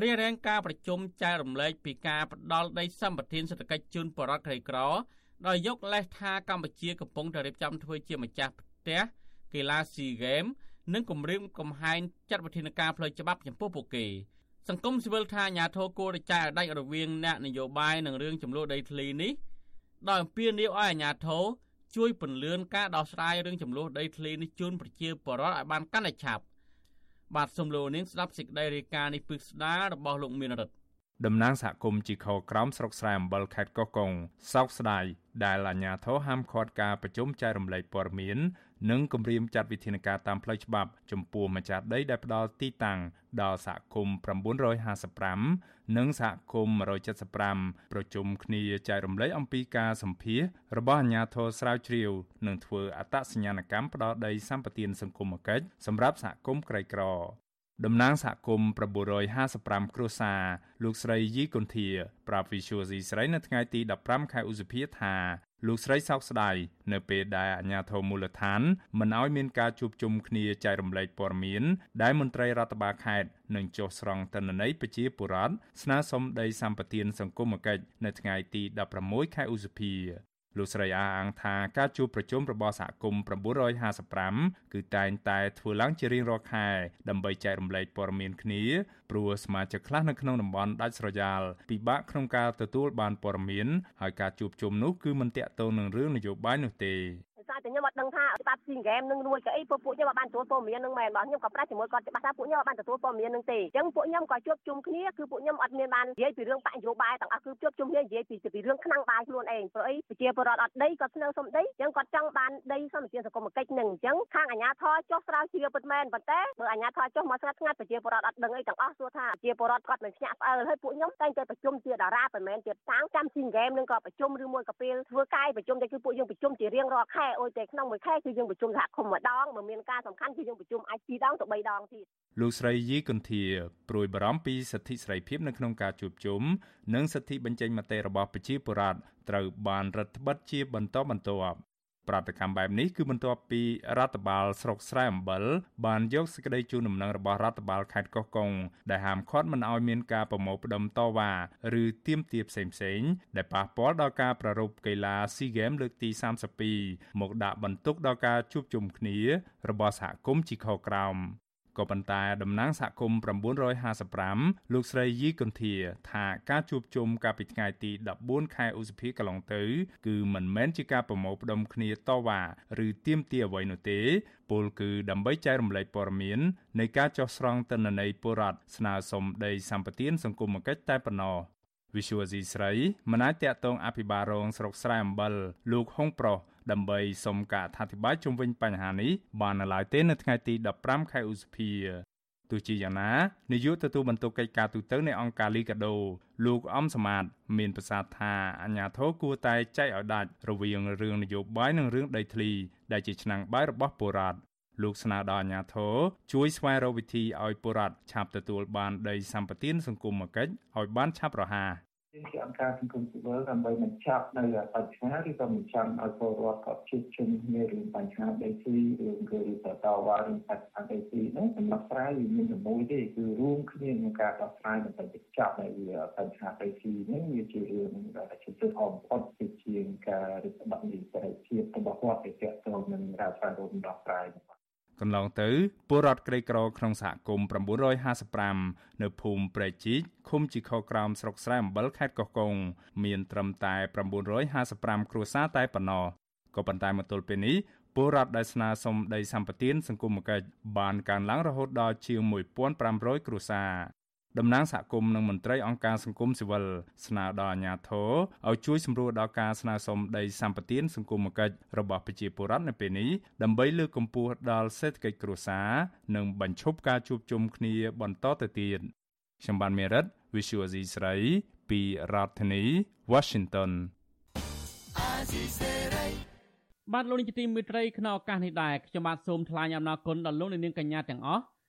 រៀបរៀងការប្រជុំចែករំលែកពីការផ្ដល់ដីសម្បត្តិសេដ្ឋកិច្ចជូនបរដ្ឋក្រីក្រដោយយកលេសថាកម្ពុជាកំពុងតែរៀបចំធ្វើជាម្ចាស់ផ្ទះកីឡាស៊ីហ្គេមនិងគម្រាមកំហែងចាត់វិធានការផ្លូវច្បាប់ចំពោះពួកគេសង្គមស៊ីវិលថាអាញាធរគួរតែចែកឲ្យដាច់រវាងអ្នកនយោបាយនិងរឿងចំនួនដីធ្លីនេះដោយអំពាវនាវឲ្យអាញាធរជួយពន្លឿនការដោះស្រាយរឿងចំនួនដីធ្លីនេះជូនប្រជាពលរដ្ឋឲ្យបានកាន់តែឆាប់ បាទសូមលោកនាងស្ដាប់សេចក្តីរាយការណ៍នេះពឹកស្ដាររបស់លោកមានរិទ្ធតំណាងសហគមន៍ជីខក្រមស្រុកស្រែអំបិលខេត្តកោះកុងសោកស្ដាយដែលអាជ្ញាធរហាមឃាត់ការប្រជុំចែករំលែកព័ត៌មាន និងគម្រាមចាត់វិធានការតាមផ្លូវច្បាប់ចំពោះម្ចាស់ដីដែលផ្ដល់ទីតាំងដល់សហគមន៍955និងសហគមន៍175ប្រជុំគ្នាចែករំលែកអំពីការសម្ភាសរបស់អាជ្ញាធរស្រាវជ្រាវនិងធ្វើអត្តសញ្ញាណកម្មផ្ដល់ដីសម្បត្តិសង្គមគិច្ចសម្រាប់សហគមន៍ក្រីក្រតំណាងសហគមន៍955គ្រួសារលោកស្រីយីកុនធាប្រាប់ Visual C ស្រីនៅថ្ងៃទី15ខែឧសភាថា លោកស្រីសោកស្ដាយនៅពេលដែលអាជ្ញាធរមូលដ្ឋានមិនអោយមានការជួបជុំគ្នាចែករំលែកព័ត៌មានដែលមន្ត្រីរដ្ឋបាលខេត្តនឹងចុះស្រង់ទិន្នន័យប្រជាពលរដ្ឋស្នើសុំដីសម្បត្តិសង្គមគិច្ចនៅថ្ងៃទី16ខែឧសភា លោកស្រីអះអាងថាការជួបប្រជុំរបស់សហគមន៍955គឺតែងតែធ្វើឡើងជារៀងរាល់ខែដើម្បីចែករំលែកព័ត៌មានគ្នាព្រោះសមាជិកខ្លះនៅក្នុងតំបន់ដាច់ស្រយាលពិបាកក្នុងការទទួលបានព័ត៌មានហើយការជួបជុំនោះគឺមិនតាក់ទងនឹងរឿងនយោបាយនោះទេ សារតែខ្ញុំអត់ដឹងថាច្បាប់ស៊ីហ្គេមនឹងរួចក៏អីពួកពួកខ្ញុំអត់បានទទួលព័ត៌មាននឹងមែនបងខ្ញុំក៏ប្រាស់ជាមួយគាត់ច្បាស់ថាពួកខ្ញុំអត់បានទទួលព័ត៌មាននឹងទេអញ្ចឹងពួកខ្ញុំក៏ជួបជុំគ្នាគឺពួកខ្ញុំអត់មានបាននិយាយពីរឿងបញ្ញោបាយទាំងអស់គឺជួបជុំគ្នានិយាយពីពីរឿងខ្លាំងបាយខ្លួនឯងព្រោះអីប្រជាពលរដ្ឋអត់ដីគាត់ស្នើសុំដីអញ្ចឹងគាត់ចង់បានដីសម្បត្តិសង្គមគិច្ចនឹងអញ្ចឹងខាងអាជ្ញាធរចុះស្រាវជ្រាវពិតមែនប៉ុន្តែបើអាជ្ញាធរចុះមកស្ងាត់ស្ងាត់ប្រជាពលរដ្ឋអត់ដឹងអីទាំងអស់សួរថាប្រជាពលរដ្ឋគាត់មិនភ្ញាក់ផ្អើលហើយពួកខ្ញុំតែងតែប្រជុំជាតារាមិនមែនជាតាំងចាំស៊ីហ្គេមនឹងក៏ប្រជុំឬមួយក៏ពេលធ្វើកាយប្រជុំតែគឺពួកយើងប្រជុំជារៀងរាល់ខែអុយតែក្នុងមួយខែគឺយើងប្រជុំសហគមន៍ម្ដងបើមានការសំខាន់គឺយើងប្រជុំអាច2ដងទៅ3ដងទៀតលោកស្រីយីកន្ធាព្រួយបារម្ភពីសិទ្ធិសេរីភាពនៅក្នុងការជួបជុំនិងសិទ្ធិបញ្ចេញមតិរបស់ប្រជាពលរដ្ឋត្រូវបានរដ្ឋបិទជាបន្តបន្ទាប់ ប្រតិកម្មបែបនេះគឺបន្ទាប់ពីរដ្ឋបាលស្រុកស្រែអំបិលបានយកសេចក្តីជូនដំណឹងរបស់រដ្ឋបាលខេត្តកោះកុងដែលហាមឃាត់មិនឲ្យមានការប្រមូលផ្ដុំតវ៉ាឬទាមទារផ្សេងៗដែលប៉ះពាល់ដល់ការប្រារព្ធកីឡា SEA Games លើកទី32មកដាក់បន្ទុកដល់ការជួបជុំគ្នា របស់សហគមន៍ជីខោក្រោម ក៏ប៉ុន្តែតំណាងសហគមន៍955លោកស្រីយីកុនធាថាការជួបជុំកាលពីថ្ងៃទី14ខែឧសភាកន្លងទៅ គឺមិនមែនជាការប្រមូលផ្ដុំគ្នាតវ៉ាឬទាមទារអ្វីនោះទេពលគឺដើម្បីចែករំលែកព័ត៌មាននៃការចោះស្រង់ទិន្នន័យបុរដ្ឋស្នើសុំដីសម្បត្តិសង្គមគិច្ចតែប៉ុណ្ណោះវិសុវស៊ីស្រីមិនអាចតាក់ទងអភិបាលរងស្រុកស្រែអំបិលលោកហុងប្រុស ដើម្បីសុំការអធិប្បាយជុំវិញបញ្ហានេះបាននៅឡើយទេនៅថ្ងៃទី15ខែឧសភាទោះជាយ៉ាងណានាយកទទួលបន្ទុកកិច្ចការទូតនៃអង្គការលីកាដូលោកអំសមាត មានប្រសាសន៍ថាអាញាធរគួរតែចែកឲ្យដាច់រវាងរឿងនយោបាយនិងរឿងដីធ្លី ដែលជាឆ្នាំងបាយរបស់ពលរដ្ឋលោកស្នើដល់អាជ្ញាធរជួយស្វែងរកវិធីឲ្យពលរដ្ឋឆាប់ទទួលបានដីសម្បត្តិសង្គមគិច្ចឲ្យបានឆាប់រហ័សយើង ជាអង្គការសង្គមស៊ីវិលដើម្បីបញ្ចប់នៅបញ្ហាឬក៏មិនចង់ឲ្យពលរដ្ឋគាត់ជួបជុំគ្នារឿងបញ្ហាដីធ្លីរឿងគឺតតវ៉ារឿងបញ្ហាដីធ្លីនោះសម្រាប់ស្រាយវាមានតែមួយទេគឺរួមគ្នាក្នុងការដោះស្រាយដើម្បីបញ្ចប់នៅបញ្ហាដីធ្លីនេះវាជារឿងដែលជាទិដ្ឋបំផុតជាជាងការរិះគន់នៃសេរីភាពរបស់គាត់ទៅទាក់ទងនឹងការស្វែងរកដោះស្រាយ កន្លងទៅពលរដ្ឋក្រីក្រក្នុងសហគមន៍955នៅភូមិព្រែកជីកឃុំជីខក្រោមស្រុកស្រែអំបិលខេត្តកោះកុងមានត្រឹមតែ955គ្រួសារតែប៉ុណ្ណោះក៏ប៉ុន្តែមកទល់ពេលនេះពលរដ្ឋដែលស្នើសុំដីសម្បត្តិសង្គមគិច្ចបានកើនឡើងរហូតដល់ជាង1500គ្រួសារ តំណាងសហគមន៍និងមន្ត្រីអង្គការសង្គមស៊ីវិលស្នើដល់អាជ្ញាធរឲ្យជួយសម្រួលដល់ការស្នើសុំដីសម្បត្តិសង្គមគិច្ចរបស់ប្រជាពលរដ្ឋនៅពេលនេះដើម្បីលើកកម្ពស់ដល់សេដ្ឋកិច្ចគ្រួសារនិងបញ្ឈប់ការជួបជុំគ្នាបន្តទៅទៀតខ្ញុំបានមេរិត Visual Asia ស្រីពីរដ្ឋធានី Washington បាទលោកនាយកទីមេត្រីក្នុងឱកាសនេះដែរខ្ញុំបាទសូមថ្លែងអំណរគុណដល់លោកនាងកញ្ញាទាំងអស់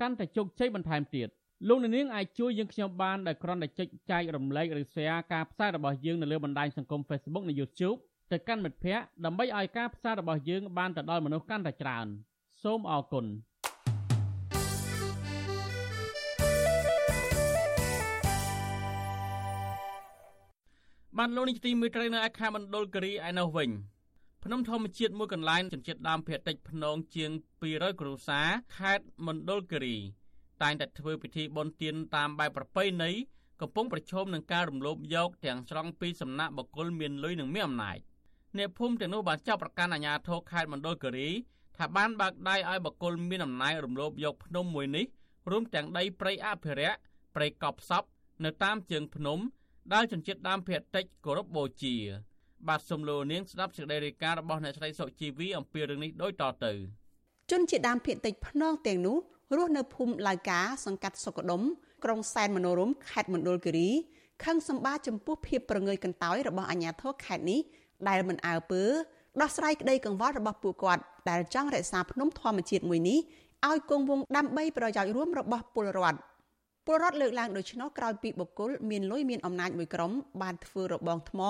កាន់តែជោគជ័យបន្ថែមទៀតលោកនាងអាចជួយយើងខ្ញុំបានដោយគ្រាន់តែចុចចែករំលែកឬ share ការផ្សាយរបស់យើងនៅលើបណ្ដាញសង្គម Facebook និង YouTube ទៅកាន់មិត្តភ័ក្តិដើម្បីឲ្យការផ្សាយរបស់យើងបានទៅដល់មនុស្សកាន់តែច្រើនសូមអរគុណបានលោកនេះទីមួយត្រីនៅឯខេត្តមណ្ឌលគិរីឯនោះវិញ ភ្នំធម្មជាតិមួយកន្លែងជនជាតិដើមភាគតិចភ្នងជាង200គ្រួសារខេត្តមណ្ឌលគិរី តែងតែធ្វើពិធីបុណ្យទានតាមបែបប្រពៃណីកំពុងប្រឈមនឹងការរំលោភយកទាំងស្រុងពីសំណាក់បកគលមានលុយនិងមានអំណាចអ្នកភូមិទាំងនោះបានចាប់ប្រកាន់អាជ្ញាធរខេត្តមណ្ឌលគិរីថាបានបើកដៃឲ្យបកគលមានអំណាចរំលោភយកភ្នំមួយនេះរួមទាំងដីព្រៃអភិរក្សព្រៃកប់សពនៅតាមជើងភ្នំដែលជនជាតិដើមភាគតិចគោរពបូជា បាទសូមលោកនាងស្ដាប់សេចក្តីរាយការណ៍របស់អ្នកស្រីសុជីវីអំពីរឿងនេះដូចតទៅជនជាដើមភាគតិចភ្នងទាំងនោះរស់នៅភូមិឡៅកាសង្កាត់សុកដុមក្រុងសែនមនោរមខេត្តមណ្ឌលគិរីខឹងសម្បាចំពោះភាពប្រងើយកន្តើយរបស់អាជ្ញាធរខេត្តនេះដែលមិនអើពើដោះស្រាយក្តីកង្វល់របស់ពួកគាត់ដែលចង់រក្សាភ្នំធម្មជាតិមួយនេះឲ្យគង់វង្សដើម្បីប្រយោជន៍រួមរបស់ពលរដ្ឋពលរដ្ឋលើកឡើងដូច្នោះក្រោយពីបុគ្គលមានលុយមានអំណាចមួយក្រុមបានធ្វើរបងថ្ម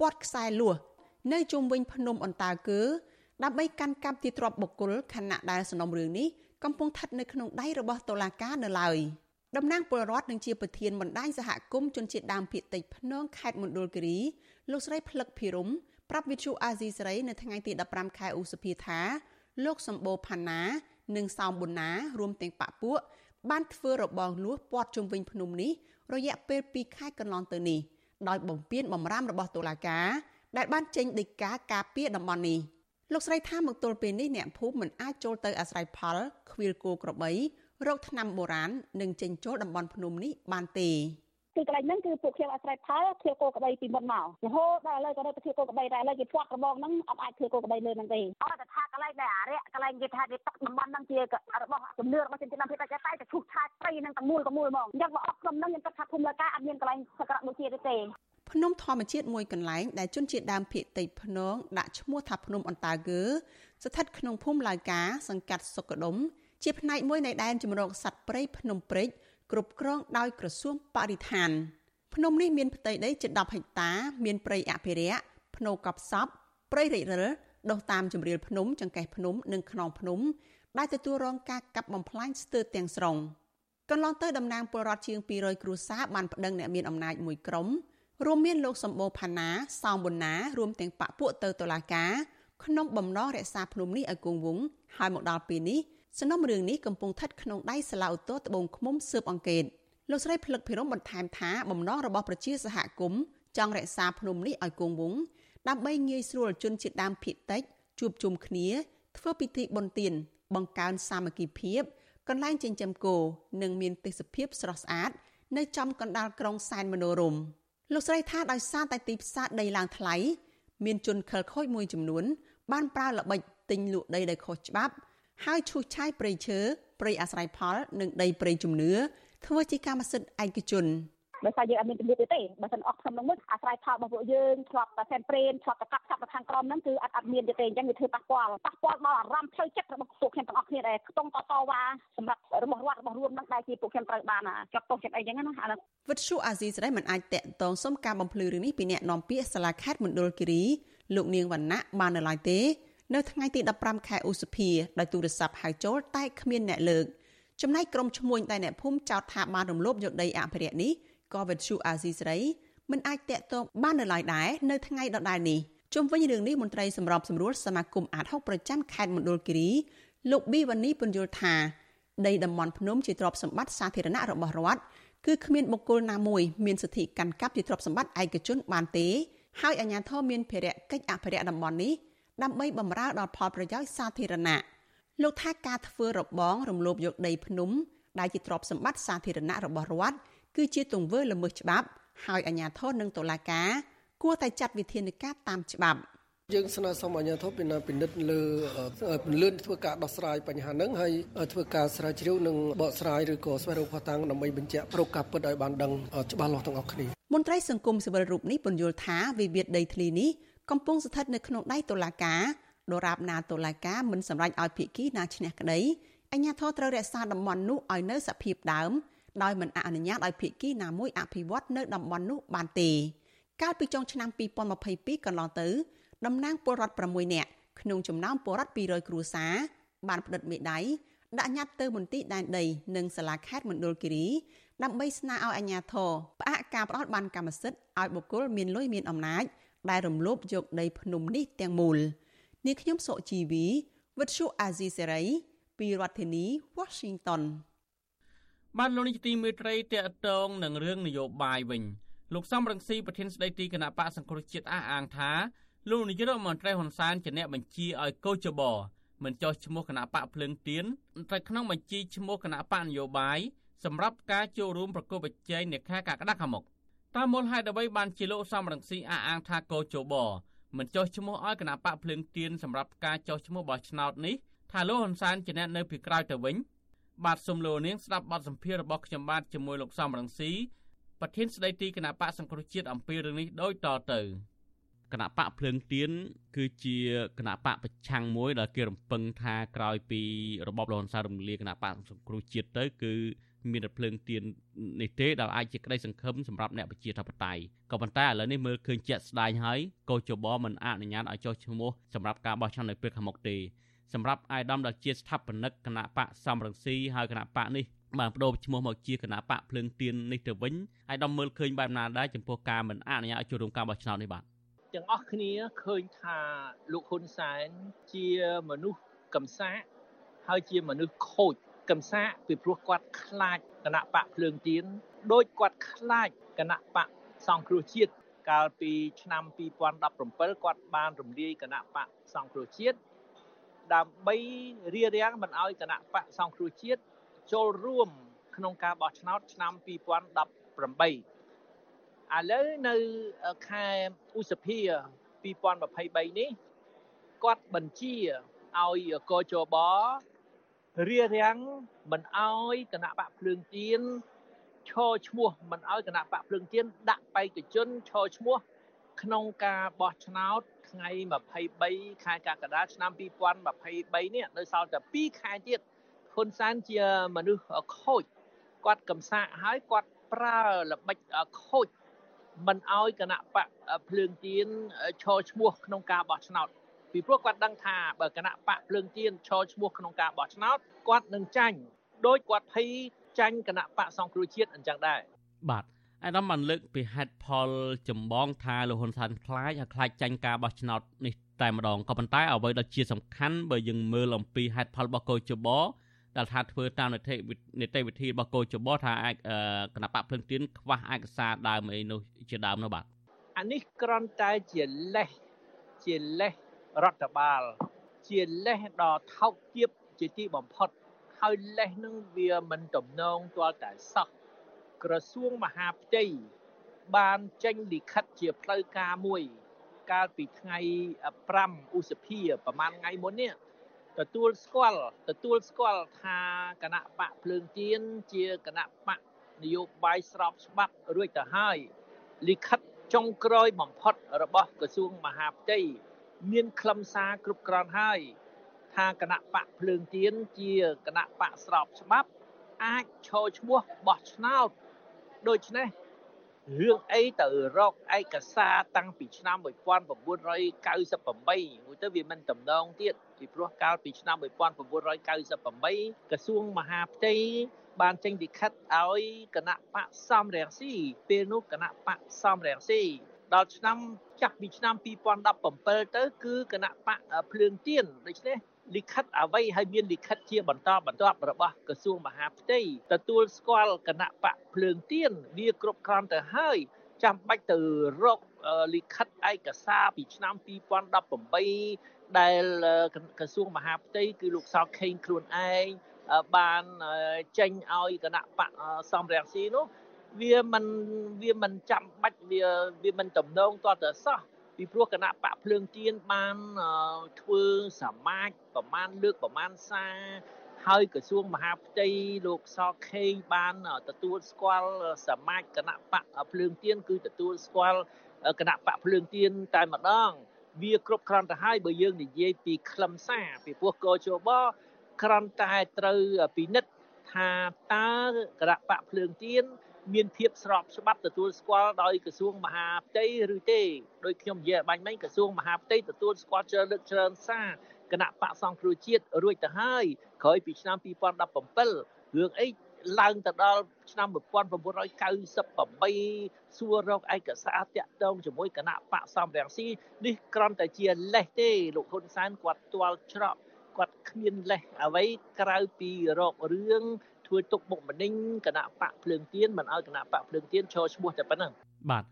ពាត់ខ្សែលួសនៅជុំវិញភ្នំអន្តើគឺ ដើម្បីកាន់កាប់ទីទ្របបុគ្គលខណៈដែលសំណុំរឿងនេះកំពុងស្ថិតនៅក្នុងដៃរបស់តុលាការនៅឡើយតំណាងពលរដ្ឋនឹងជាប្រធានបណ្ដាញសហគមន៍ជនជាតិដើមភាគតិចភ្នងខេត្តមណ្ឌលគិរីលោកស្រីផ្លឹកភិរមប្រាប់វិទ្យុអាស៊ីសេរីនៅថ្ងៃទី15ខែឧសភាថាលោកសម្បូរផាណា និងសោមប៊ុនណារួមទាំងបពពួកបានធ្វើរបងលួសព័ទ្ធជុំវិញភ្នំនេះរយៈពេល2ខែកន្លងទៅនេះ ដោយបំពេញបំរាមរបស់តុលាការដែលបានចេញដីកាការពារតំបន់នេះលោកស្រីថាមកទល់ពេលនេះអ្នកភូមិមិនអាចចូលទៅអាស្រ័យផលខ្វៀលគោក្របីរោគថ្នាំបុរាណនិងចេញចូលតំបន់ភ្នំនេះបានទេ គឺកន្លែងហ្នឹងគឺពួកខ្ញុំអាស្រ័យផលធៀបគោក្បីពីមុនមករហូតដល់ឥឡូវក៏នៅទៅធៀបគោក្បីដែរឥឡូវគេផ្ាត់របងហ្នឹងអត់អាចធៀបគោក្បីលើហ្នឹងទេអត់តែថាកន្លែងដែលអារៈកន្លែងគេថាគេទឹកតំបន់ហ្នឹងជារបស់ជំនឿរបស់ជនជាតិដើមភាគតិចតែតែឈូសឆាយព្រៃហ្នឹងទាំងមូលទាំងមូលហ្មងអញ្ចឹងមកអស់ក្រុមហ្នឹងខ្ញុំគិតថាភូមិលកាអត់មានកន្លែងសក្ការៈដូចជាទេភ្នំធម្មជាតិមួយកន្លែងដែលជនជាតិដើមភាគតិចភ្នងដាក់ឈ្មោះថាភ្នំអន្តើគឺស្ថិតក្នុងភូមិឡាយកាសង្កាត់សុកដុមជាផ្នែកមួយនៃដែនជំរកសត្វព្រៃភ្នំព្រេច គ្រប់គ្រងដោយក្រសួងបរិស្ថានភ្នំនេះមានផ្ទៃដីជិត10ហិកតា មានព្រៃអភិរក្សភ្នៅកប់សពព្រៃរិចរិលដុះតាមជំរាលភ្នំ ចង្កេះភ្នំ និងខ្នងភ្នំ ដែលទទួលរងការកាប់បំផ្លាញស្ទើរទាំងស្រុងកន្លងទៅតំណាងពលរដ្ឋជាង200គ្រួសារបានប្តឹងអ្នកមានអំណាចមួយក្រុមរួមមានលោកសម្បូរផាណាសោមប៊ុនណារួមទាំងបពពួកទៅតុលាការក្នុងបំណងរក្សាភ្នំនេះឲ្យគង់វង្សហើយមកដល់ពេលនេះ សំណុំរឿងនេះកំពុងស្ថិតក្នុងដៃសាលាឧទ្ធរត្បូងឃ្មុំស៊ើបអង្កេតលោកស្រីភ្លឹកភិរមបន្ថែមថាបំណងរបស់ប្រជាសហគមន៍ចង់រក្សាភ្នំនេះឲ្យគង់វង្សដើម្បីងាយស្រួលជនជាតិដើមភាគតិចជួបជុំគ្នា ធ្វើពិធីបុណ្យទានបង្កើនសាមគ្គីភាពកន្លែងចិញ្ចឹមគោនិងមានទេសភាពស្រស់ស្អាត នៅចំកណ្ដាលក្រុងសែនមនោរម្យលោកស្រីថាដោយសារតែទីផ្សារដីឡើងថ្លៃមានជនខិលខូចមួយចំនួន បានប្រើល្បិចទិញលក់ដីដោយខុសច្បាប់ ហើយឈូសឆាយព្រៃឈើព្រៃអាស្រ័យផលនិងដីព្រៃជំនឿធ្វើជាកម្មសិទ្ធិឯកជនបើថាយើងអត់មានជំនឿទេទេបើមិនអស់ខ្ញុំនឹងមួយអាស្រ័យផលរបស់ពួកយើងឆ្លប់តែសែនព្រេនឆ្លប់តែកាប់ឆាប់ទៅខាងក្រមហ្នឹងគឺអត់អត់មានទេទេអញ្ចឹងវាធ្វើប៉ះពាល់ប៉ះពាល់ដល់អារម្មណ៍ផ្លូវចិត្តរបស់ពួកខ្ញុំទាំងអស់គ្នាដែលខ្ទង់តតវ៉ាសម្រាប់របស់រដ្ឋរបស់រួមហ្នឹងដែលជាពួកខ្ញុំត្រូវបានចាត់ទោសចិត្តអីចឹងណាអានោះវិទ្យុអាស៊ីសេរីមិនអាចតាក់ទងសុំការបំភ្លឺរឿងនេះពីអ្នកនាំពាក្យសាលាខេត្តមណ្ឌលគិរីលោកនាងវណ្ណៈបាននៅឡើយទេ នៅថ្ងៃទី15ខែឧសភាដោយទូរស័ព្ទហៅចូលតែគ្មានអ្នកលើកចំណែកក្រុមឈ្មួញដែលអ្នកភូមិចោទថាបានរំលោភយកដីអភិរក្សនេះក៏វិទ្យុអាស៊ីសេរីមិនអាចតាក់ទងបាននៅឡើយដែរនៅថ្ងៃដដែលនេះជុំវិញរឿងនេះមន្ត្រីសម្របសម្រួលសមាគមអាត6ប្រចាំខេត្តមណ្ឌលគិរីលោកប៊ីវ៉ានីពន្យល់ថាដីតំបន់ភ្នំជាទ្រព្យសម្បត្តិសាធារណៈរបស់រដ្ឋគឺគ្មានបុគ្គលណាមួយមានសិទ្ធិកាន់កាប់ជាទ្រព្យសម្បត្តិឯកជនបានទេហើយអាជ្ញាធរមានភារកិច្ចអភិរក្សតំបន់នេះ ដើម្បីបម្រើដល់ផលប្រយោជន៍សាធារណៈលោកថាការធ្វើរបងរំលោភយកដីភ្នំដែលជាទ្រព្យសម្បត្តិសាធារណៈរបស់រដ្ឋគឺជាទង្វើល្មើសច្បាប់ ហើយអាជ្ញាធរនិងតុលាការគួរតែចាត់វិធានការតាមច្បាប់យើងស្នើសុំអាជ្ញាធរពិនិត្យពិនិត្យលើពន្លឿនធ្វើការដោះស្រាយបញ្ហាហ្នឹងហើយធ្វើការស្រាវជ្រាវនិងបកស្រាយឬក៏ស្វែងរកផតាំងដើម្បីបញ្ជាក់ប្រកការពិតឲ្យបានដឹងច្បាស់លាស់ទាំងអស់គ្នាមន្ត្រីសង្គមស៊ីវិលរូបនេះពន្យល់ថាវិវាទដីធ្លីនេះ កំពុងស្ថិតនៅក្នុងដៃតុលាការដរាបណាតុលាការមិនសម្រេចឲ្យភាគីណាឈ្នះក្តីអញ្ញាធរត្រូវរក្សាតំបន់នោះឲ្យនៅសភាពដើមដោយមិនអនុញ្ញាតឲ្យភាគីណាមួយអភិវឌ្ឍនៅតំបន់នោះបានទេកាលពីចុងឆ្នាំ2022កន្លងទៅតំណាងពលរដ្ឋ6នាក់ក្នុងចំណោមពលរដ្ឋ200គ្រួសារបានផ្តិតមេដៃដាក់ញត្តិទៅមន្ទីរដែនដីនិងសាលាខេត្តមណ្ឌលគិរីដើម្បីស្នើឲ្យអាជ្ញាធរផ្អាកការផ្ដោតបានកម្មសិទ្ធិឲ្យបុគ្គលមានលុយមានអំណាច ដែលរំលោភយកដីភ្នំនេះទាំងមូលនាងខ្ញុំសុជីវីវិទ្យុអាស៊ីសេរីពីរដ្ឋធានី Washington បានលោកនេះទីមេត្រីតេតងនឹងរឿងនយោបាយវិញលោកសំរងស៊ីប្រធានស្ដីទីគណៈបកសង្គ្រោះជាតិអះអាងថាលោកនាយករដ្ឋមន្ត្រីហ៊ុនសែនជាអ្នកបញ្ជាឲ្យកោចបមិនចោះឈ្មោះគណៈបកភ្លើងទៀនតែក្នុងបញ្ជីឈ្មោះគណៈបកនយោបាយសម្រាប់ការចូលរួមប្រកួតប្រជែងនៅខែកក្កដាខាងមុខ តាមមូលហេតុអ្វីបានជាលោកសំរងស៊ីអះអាងថាកោចបមិនចោះឈ្មោះឲ្យគណៈបកភ្លើងទៀនសម្រាប់ការចោះឈ្មោះបោះឆ្នោតនេះថាលោកហ៊ុនសែនជាអ្នកនៅពីក្រោយទៅវិញ បាទសូមលោកនាងស្ដាប់បទសម្ភាសន៍របស់ខ្ញុំបាទជាមួយលោកសំរងស៊ីប្រធានស្ដីទីគណៈបកសង្គ្រោះជាតិអំពីរឿងនេះដូចតទៅគណៈបកភ្លើងទៀនគឺជាគណៈបកប្រឆាំងមួយដែលគេរំពឹងថាក្រោយពីរបបលហ៊ុនសែនរំលាយគណៈបកសង្គ្រោះជាតិទៅគឺ មានតែភ្លើងទៀននេះទេដែលអាចជាក្តីសង្ឃឹមសម្រាប់អ្នកប្រជាធិបតេយ្យក៏ប៉ុន្តែឥឡូវនេះមើលឃើញជាក់ស្ដែងហើយកោជបមិនអនុញ្ញាតឲ្យចុះឈ្មោះសម្រាប់ការបោះឆ្នោតនៅពេលខាងមុខទេសម្រាប់អាយដាមដែលជាស្ថាបនិកគណៈបកសំរងស៊ីហើយគណៈបកនេះបានបដូរឈ្មោះមកជាគណៈបកភ្លើងទៀននេះទៅវិញអាយដាមមើលឃើញបែបណាដែរចំពោះការមិនអនុញ្ញាតឲ្យចូលរួមការបោះឆ្នោតនេះបាទទាំងអស់គ្នាឃើញថាលោកហ៊ុនសែនជាមនុស្សកំសាកហើយជាមនុស្សខូច កំសាកពីព្រោះគាត់ខ្លាចគណៈបកភ្លើងទៀនដោយគាត់ខ្លាចគណៈបកសង្គ្រោះជាតិកាលពីឆ្នាំ2017គាត់បានរំលាយគណៈបកសង្គ្រោះជាតិដើម្បីរៀបរៀងមិនឲ្យគណៈបកសង្គ្រោះជាតិចូលរួមក្នុងការបោះឆ្នោតឆ្នាំ2018ឥឡូវនៅខែឧសភា2023នេះគាត់បញ្ជាឲ្យកជប រៀបរៀងមិនឲ្យគណៈបកភ្លើងទៀនឈរឈ្មោះមិនឲ្យគណៈបកភ្លើងទៀនដាក់បេក្ខជនឈរឈ្មោះក្នុងការបោះឆ្នោតថ្ងៃ23ខែកក្កដាឆ្នាំ2023នេះនៅសល់តែ2ខែទៀតហ៊ុនសែនជាមនុស្សខូចគាត់កំសាកហើយគាត់ប្រើល្បិចខូចមិនឲ្យគណៈបកភ្លើងទៀនឈរឈ្មោះក្នុងការបោះឆ្នោត ពីព្រោះគាត់ដឹងថាបើគណៈបកភ្លើងទៀនឈរឈ្មោះក្នុងការបោះឆ្នោតគាត់នឹងចាញ់ដោយគាត់ភ័យចាញ់គណៈបកសង្គ្រោះជាតិអញ្ចឹងដែរបាទអាដាមបានលើកពីហេតុផលចម្បងថាលោកហ៊ុនសែនខ្លាចហើយខ្លាចចាញ់ការបោះឆ្នោតនេះតែម្ដងក៏ប៉ុន្តែអ្វីដែលជាសំខាន់បើយើងមើលអំពីហេតុផលរបស់កោជបដែលថាធ្វើតាមនីតិនីតិវិធីរបស់កោជបថាអាចគណៈបកភ្លឹងទៀនខ្វះឯកសារដើមអីនោះជាដើមនោះបាទអានេះគ្រាន់តែជាលេសជាលេស រដ្ឋបាល ជាលេសដ៏ថោកទាបជាទីបំផុត ហើយលេសនឹងវាមិនទំនងទាល់តែសោះក្រសួងមហាផ្ទៃបានចេញលិខិតជាផ្លូវការមួយ កាលពីថ្ងៃ5ឧសភាប្រហែលថ្ងៃមុននេះទទួលស្គាល់ទទួលស្គាល់ថាគណៈបកភ្លើងទៀនជាគណៈបកនយោបាយស្របច្បាប់រួចទៅហើយលិខិតចុងក្រោយបំផុតរបស់ក្រសួងមហាផ្ទៃ មានខ្លឹមសារគ្រប់គ្រាន់ហើយថាគណៈបកភ្លើងទៀនជាគណៈបកស្របច្បាប់ អាចឈរឈ្មោះបោះឆ្នោតដូច្នេះរឿងអីទៅរកឯកសារតាំងពីឆ្នាំ1998មួយទៅវាមិនតំណងទៀតពីព្រោះកាលពីឆ្នាំ1998ក្រសួងមហាផ្ទៃបានចេញលិខិតឲ្យគណៈបកសំរងស៊ីពេលនោះគណៈបកសំរងស៊ី ដល់ឆ្នាំចាប់ពីឆ្នាំ2017ទៅគឺគណៈបកភ្លើងទៀនដូច្នេះលិខិតអ្វីហើយមានលិខិតជាបន្តបន្ទាប់របស់ក្រសួងមហាផ្ទៃទទួលស្គាល់គណៈបកភ្លើងទៀនវាគ្រប់គ្រាន់ទៅហើយចាំបាច់ទៅរកលិខិតឯកសារពីឆ្នាំ2018ដែលក្រសួងមហាផ្ទៃគឺលោកសោកខេងខ្លួនឯងបានចេញឲ្យគណៈបកសំរងស៊ីនោះ វាមិនវាមិនចាំបាច់វាវាមិនតំណងតទៅសោះពីព្រោះគណៈបកភ្លើងទៀនបានធ្វើសមាជប្រមាណលើកប្រមាណសារហើយក្រសួងមហាផ្ទៃលោកសខេងបានទទួលស្គាល់សមាជគណៈបកភ្លើងទៀនគឺទទួលស្គាល់គណៈបកភ្លើងទៀនតែម្ដង វាគ្រប់គ្រាន់ទៅហើយបើយើងនិយាយពីខ្លឹមសារពីព្រោះកោជបគ្រាន់តែត្រូវពិនិត្យថាតើគណៈបកភ្លើងទៀន មានភាពស្របច្បាប់ទទួលស្គាល់ដោយក្រសួងមហាផ្ទៃឬទេដោយខ្ញុំនិយាយបាញ់មិញក្រសួងមហាផ្ទៃទទួលស្គាល់ច្រើនលើកច្រើនសារគណៈបកសង្គ្រោះជាតិរួចទៅហើយក្រោយពីឆ្នាំ2017រឿងអីឡើងទៅដល់ឆ្នាំ1998សួររកឯកសារតាក់ទងជាមួយគណៈបកសំរងស៊ីនេះគ្រាន់តែជាលេសទេលោកហ៊ុនសែនគាត់ទាល់ច្រកគាត់គ្មានលេសអ្វីក្រៅពីរករឿង ធ្វើទុកបុកម្នេញគណៈបកភ្លើងទៀនមិនឲ្យគណៈបកភ្លើងទៀនឈរឈ្មោះតែប៉ុណ្ណឹងបាទ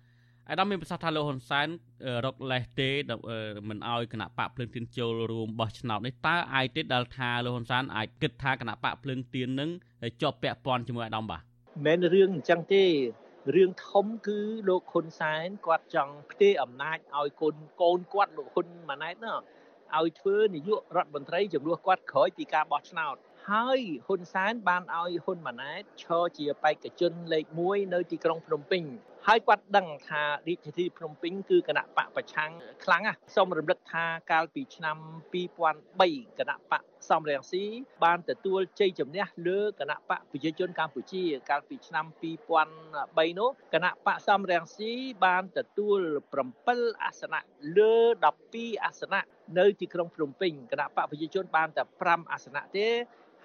អាដាមមានប្រសាសន៍ថាលោកហ៊ុនសែនរកលេសទេមិនឲ្យគណៈបកភ្លើងទៀនចូលរួមបោះឆ្នោតនេះតើអាចទេដែលថាលោកហ៊ុនសែនអាចគិតថាគណៈបកភ្លើងទៀននឹងជាប់ពាក់ព័ន្ធជាមួយអាដាមបាទមិនរឿងអញ្ចឹងទេរឿងធំគឺលោកហ៊ុនសែនគាត់ចង់ផ្ទេរអំណាចឲ្យកូនកូនគាត់លោកហ៊ុនម៉ាណែតណាឲ្យធ្វើនាយករដ្ឋមន្ត្រីជំនួសគាត់ក្រោយពីការបោះឆ្នោត ហើយហ៊ុនសែនបានឲ្យហ៊ុនម៉ាណែតឈរជាបេក្ខជនលេខ1នៅទីក្រុងភ្នំពេញហើយគាត់ដឹងថារាជធានីភ្នំពេញគឺគណៈបកប្រឆាំងខ្លាំងណាស់សូមរំលឹកថាកាលពីឆ្នាំ2003គណៈបកសំរងស៊ីបានទទួលជ័យជំនះលើគណៈបកប្រជាជនកម្ពុជា កាលពីឆ្នាំ2003នោះគណៈបកសំរងស៊ីបានទទួល7អាសនៈលើ12អាសនៈនៅទីក្រុងភ្នំពេញគណៈបកប្រជាជនបានតែ5អាសនៈទេ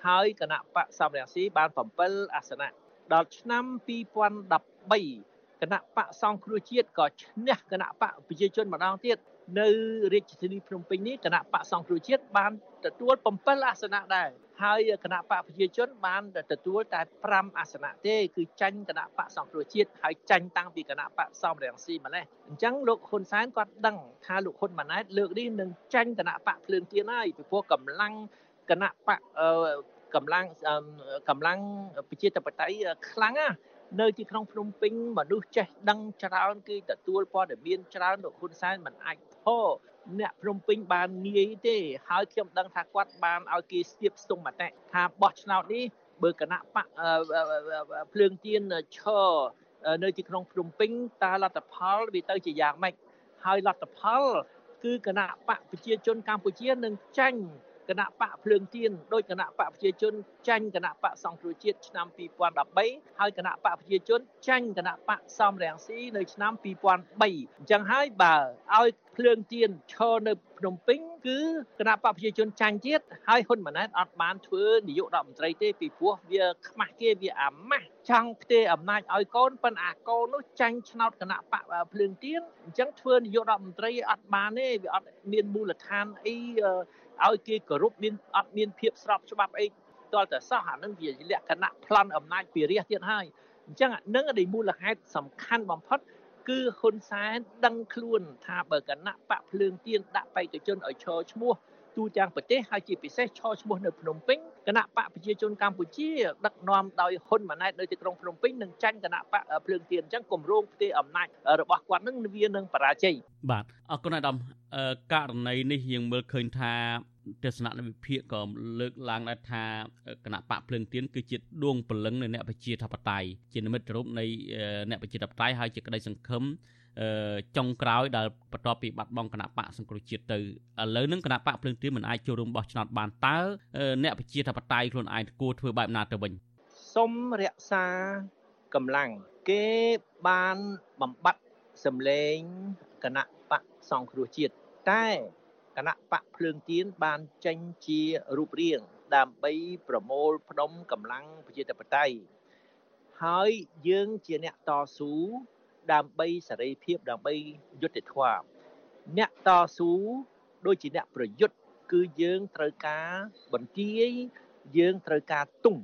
ហើយគណៈបកសំរងស៊ីបាន7អាសនៈដល់ឆ្នាំ2013គណៈបកសង្គ្រោះជាតិក៏ឈ្នះគណៈបកប្រជាជនម្ដងទៀតនៅរាជធានីភ្នំពេញនេះគណៈបកសង្គ្រោះជាតិបានទទួល7អាសនៈដែរហើយគណៈបកប្រជាជនបានទទួលតែ5អាសនៈទេគឺចាញ់គណៈបកសង្គ្រោះជាតិហើយចាញ់តាំងពីគណៈបកសំរងស៊ីម្លេះអញ្ចឹងលោកហ៊ុនសែនគាត់ដឹងថាលោកហ៊ុនម៉ាណែតលើកនេះនឹងចាញ់គណៈបកភ្លើងទៀនហើយពីព្រោះកម្លាំង គណៈបកកម្លាំងកម្លាំងប្រជាធិបតេយ្យខ្លាំងណាស់នៅទីក្រុងភ្នំពេញមនុស្សចេះដឹងច្រើនគឺទទួលព័ត៌មានច្រើនលោកហ៊ុនសែនមិនអាចផអ្នកភ្នំពេញបានងាយទេហើយខ្ញុំដឹងថាគាត់បានឲ្យគេស្ទាបស្ទង់មតិថាបោះឆ្នោតនេះបើគណៈបកភ្លើងទៀនឈរនៅទីក្រុងភ្នំពេញតើលទ្ធផលវាទៅជាយ៉ាងម៉េចហើយលទ្ធផល គឺគណៈបកប្រជាជនកម្ពុជានឹងចាញ់ គណៈបកភ្លើងទៀនដោយគណៈបកប្រជាជនចាញ់គណៈបកសង្គ្រោះជាតិឆ្នាំ2013ហើយគណៈបកប្រជាជនចាញ់គណៈបកសំរងស៊ីនៅឆ្នាំ2003អញ្ចឹងហើយបើឲ្យភ្លើងទៀនឈរនៅភ្នំពេញគឺគណៈបកប្រជាជនចាញ់ទៀតហើយហ៊ុនម៉ាណែតអត់បានធ្វើនាយករដ្ឋមន្ត្រីទេពីព្រោះវាខ្មាស់គេវាអាម៉ាស់ចង់ផ្ទេរអំណាចឲ្យកូនប៉ុន្តែអាកូននោះចាញ់ឆ្នោតគណៈបកភ្លើងទៀនអញ្ចឹងធ្វើនាយករដ្ឋមន្ត្រីអត់បានទេវាអត់មានមូលដ្ឋានអី ឲ្យគេគោរពមានអត់មានភាពស្របច្បាប់អីតលតែសោះអានឹងវាលក្ខណៈប្លន់អំណាចពីរាជទៀតហើយអញ្ចឹងនឹងដែលមូលហេតុសំខាន់បំផុតគឺហ៊ុនសែនដឹងខ្លួនថាបើគណៈបកភ្លើងទៀនដាក់បេក្ខជនឲ្យឈរឈ្មោះ ទូទាំងប្រទេសហើយជាពិសេសឈរឈ្មោះនៅភ្នំពេញគណៈបកប្រជាជនកម្ពុជាដឹកនាំដោយហ៊ុនម៉ាណែតនៅទីក្រុងភ្នំពេញនឹងចាញ់គណៈបកភ្លើងទៀនអញ្ចឹងគម្រោងផ្ទេរអំណាចរបស់គាត់នឹងវានឹងបរាជ័យបាទអរគុណអាដាមករណីនេះយើងមើលឃើញថាទស្សនៈវិភាគក៏លើកឡើងដែរថាគណៈបកភ្លើងទៀនគឺជាដួងព្រលឹងនៃអ្នកប្រជាធិបតេយ្យជានិមិត្តរូបនៃអ្នកប្រជាធិបតេយ្យហើយជាក្តីសង្ឃឹម ចុងក្រោយដែលបន្ទាប់ពីបាត់បង់គណៈបកសង្គ្រោះជាតិទៅឥឡូវនឹងគណៈបកភ្លើងទៀនមិនអាចចូលរួមបោះឆ្នោតបានតើអ្នកប្រជាធិបតេយ្យខ្លួនឯងគួរធ្វើបែបណាទៅវិញសុំរក្សាកម្លាំងគេបានបំបត្តិសម្លេងគណៈបកសង្គ្រោះជាតិតែគណៈបកភ្លើងទៀនបានចេញជារូបរាង ដើម្បីប្រមូលផ្ដុំកម្លាំងប្រជាធិបតេយ្យហើយយើងជាអ្នកតស៊ូ ដើម្បីសេរីភាពដើម្បីយុត្តិធម៌អ្នកតស៊ូដូចជាអ្នកប្រយុទ្ធគឺយើងត្រូវការបន្ទាយយើងត្រូវការទុំ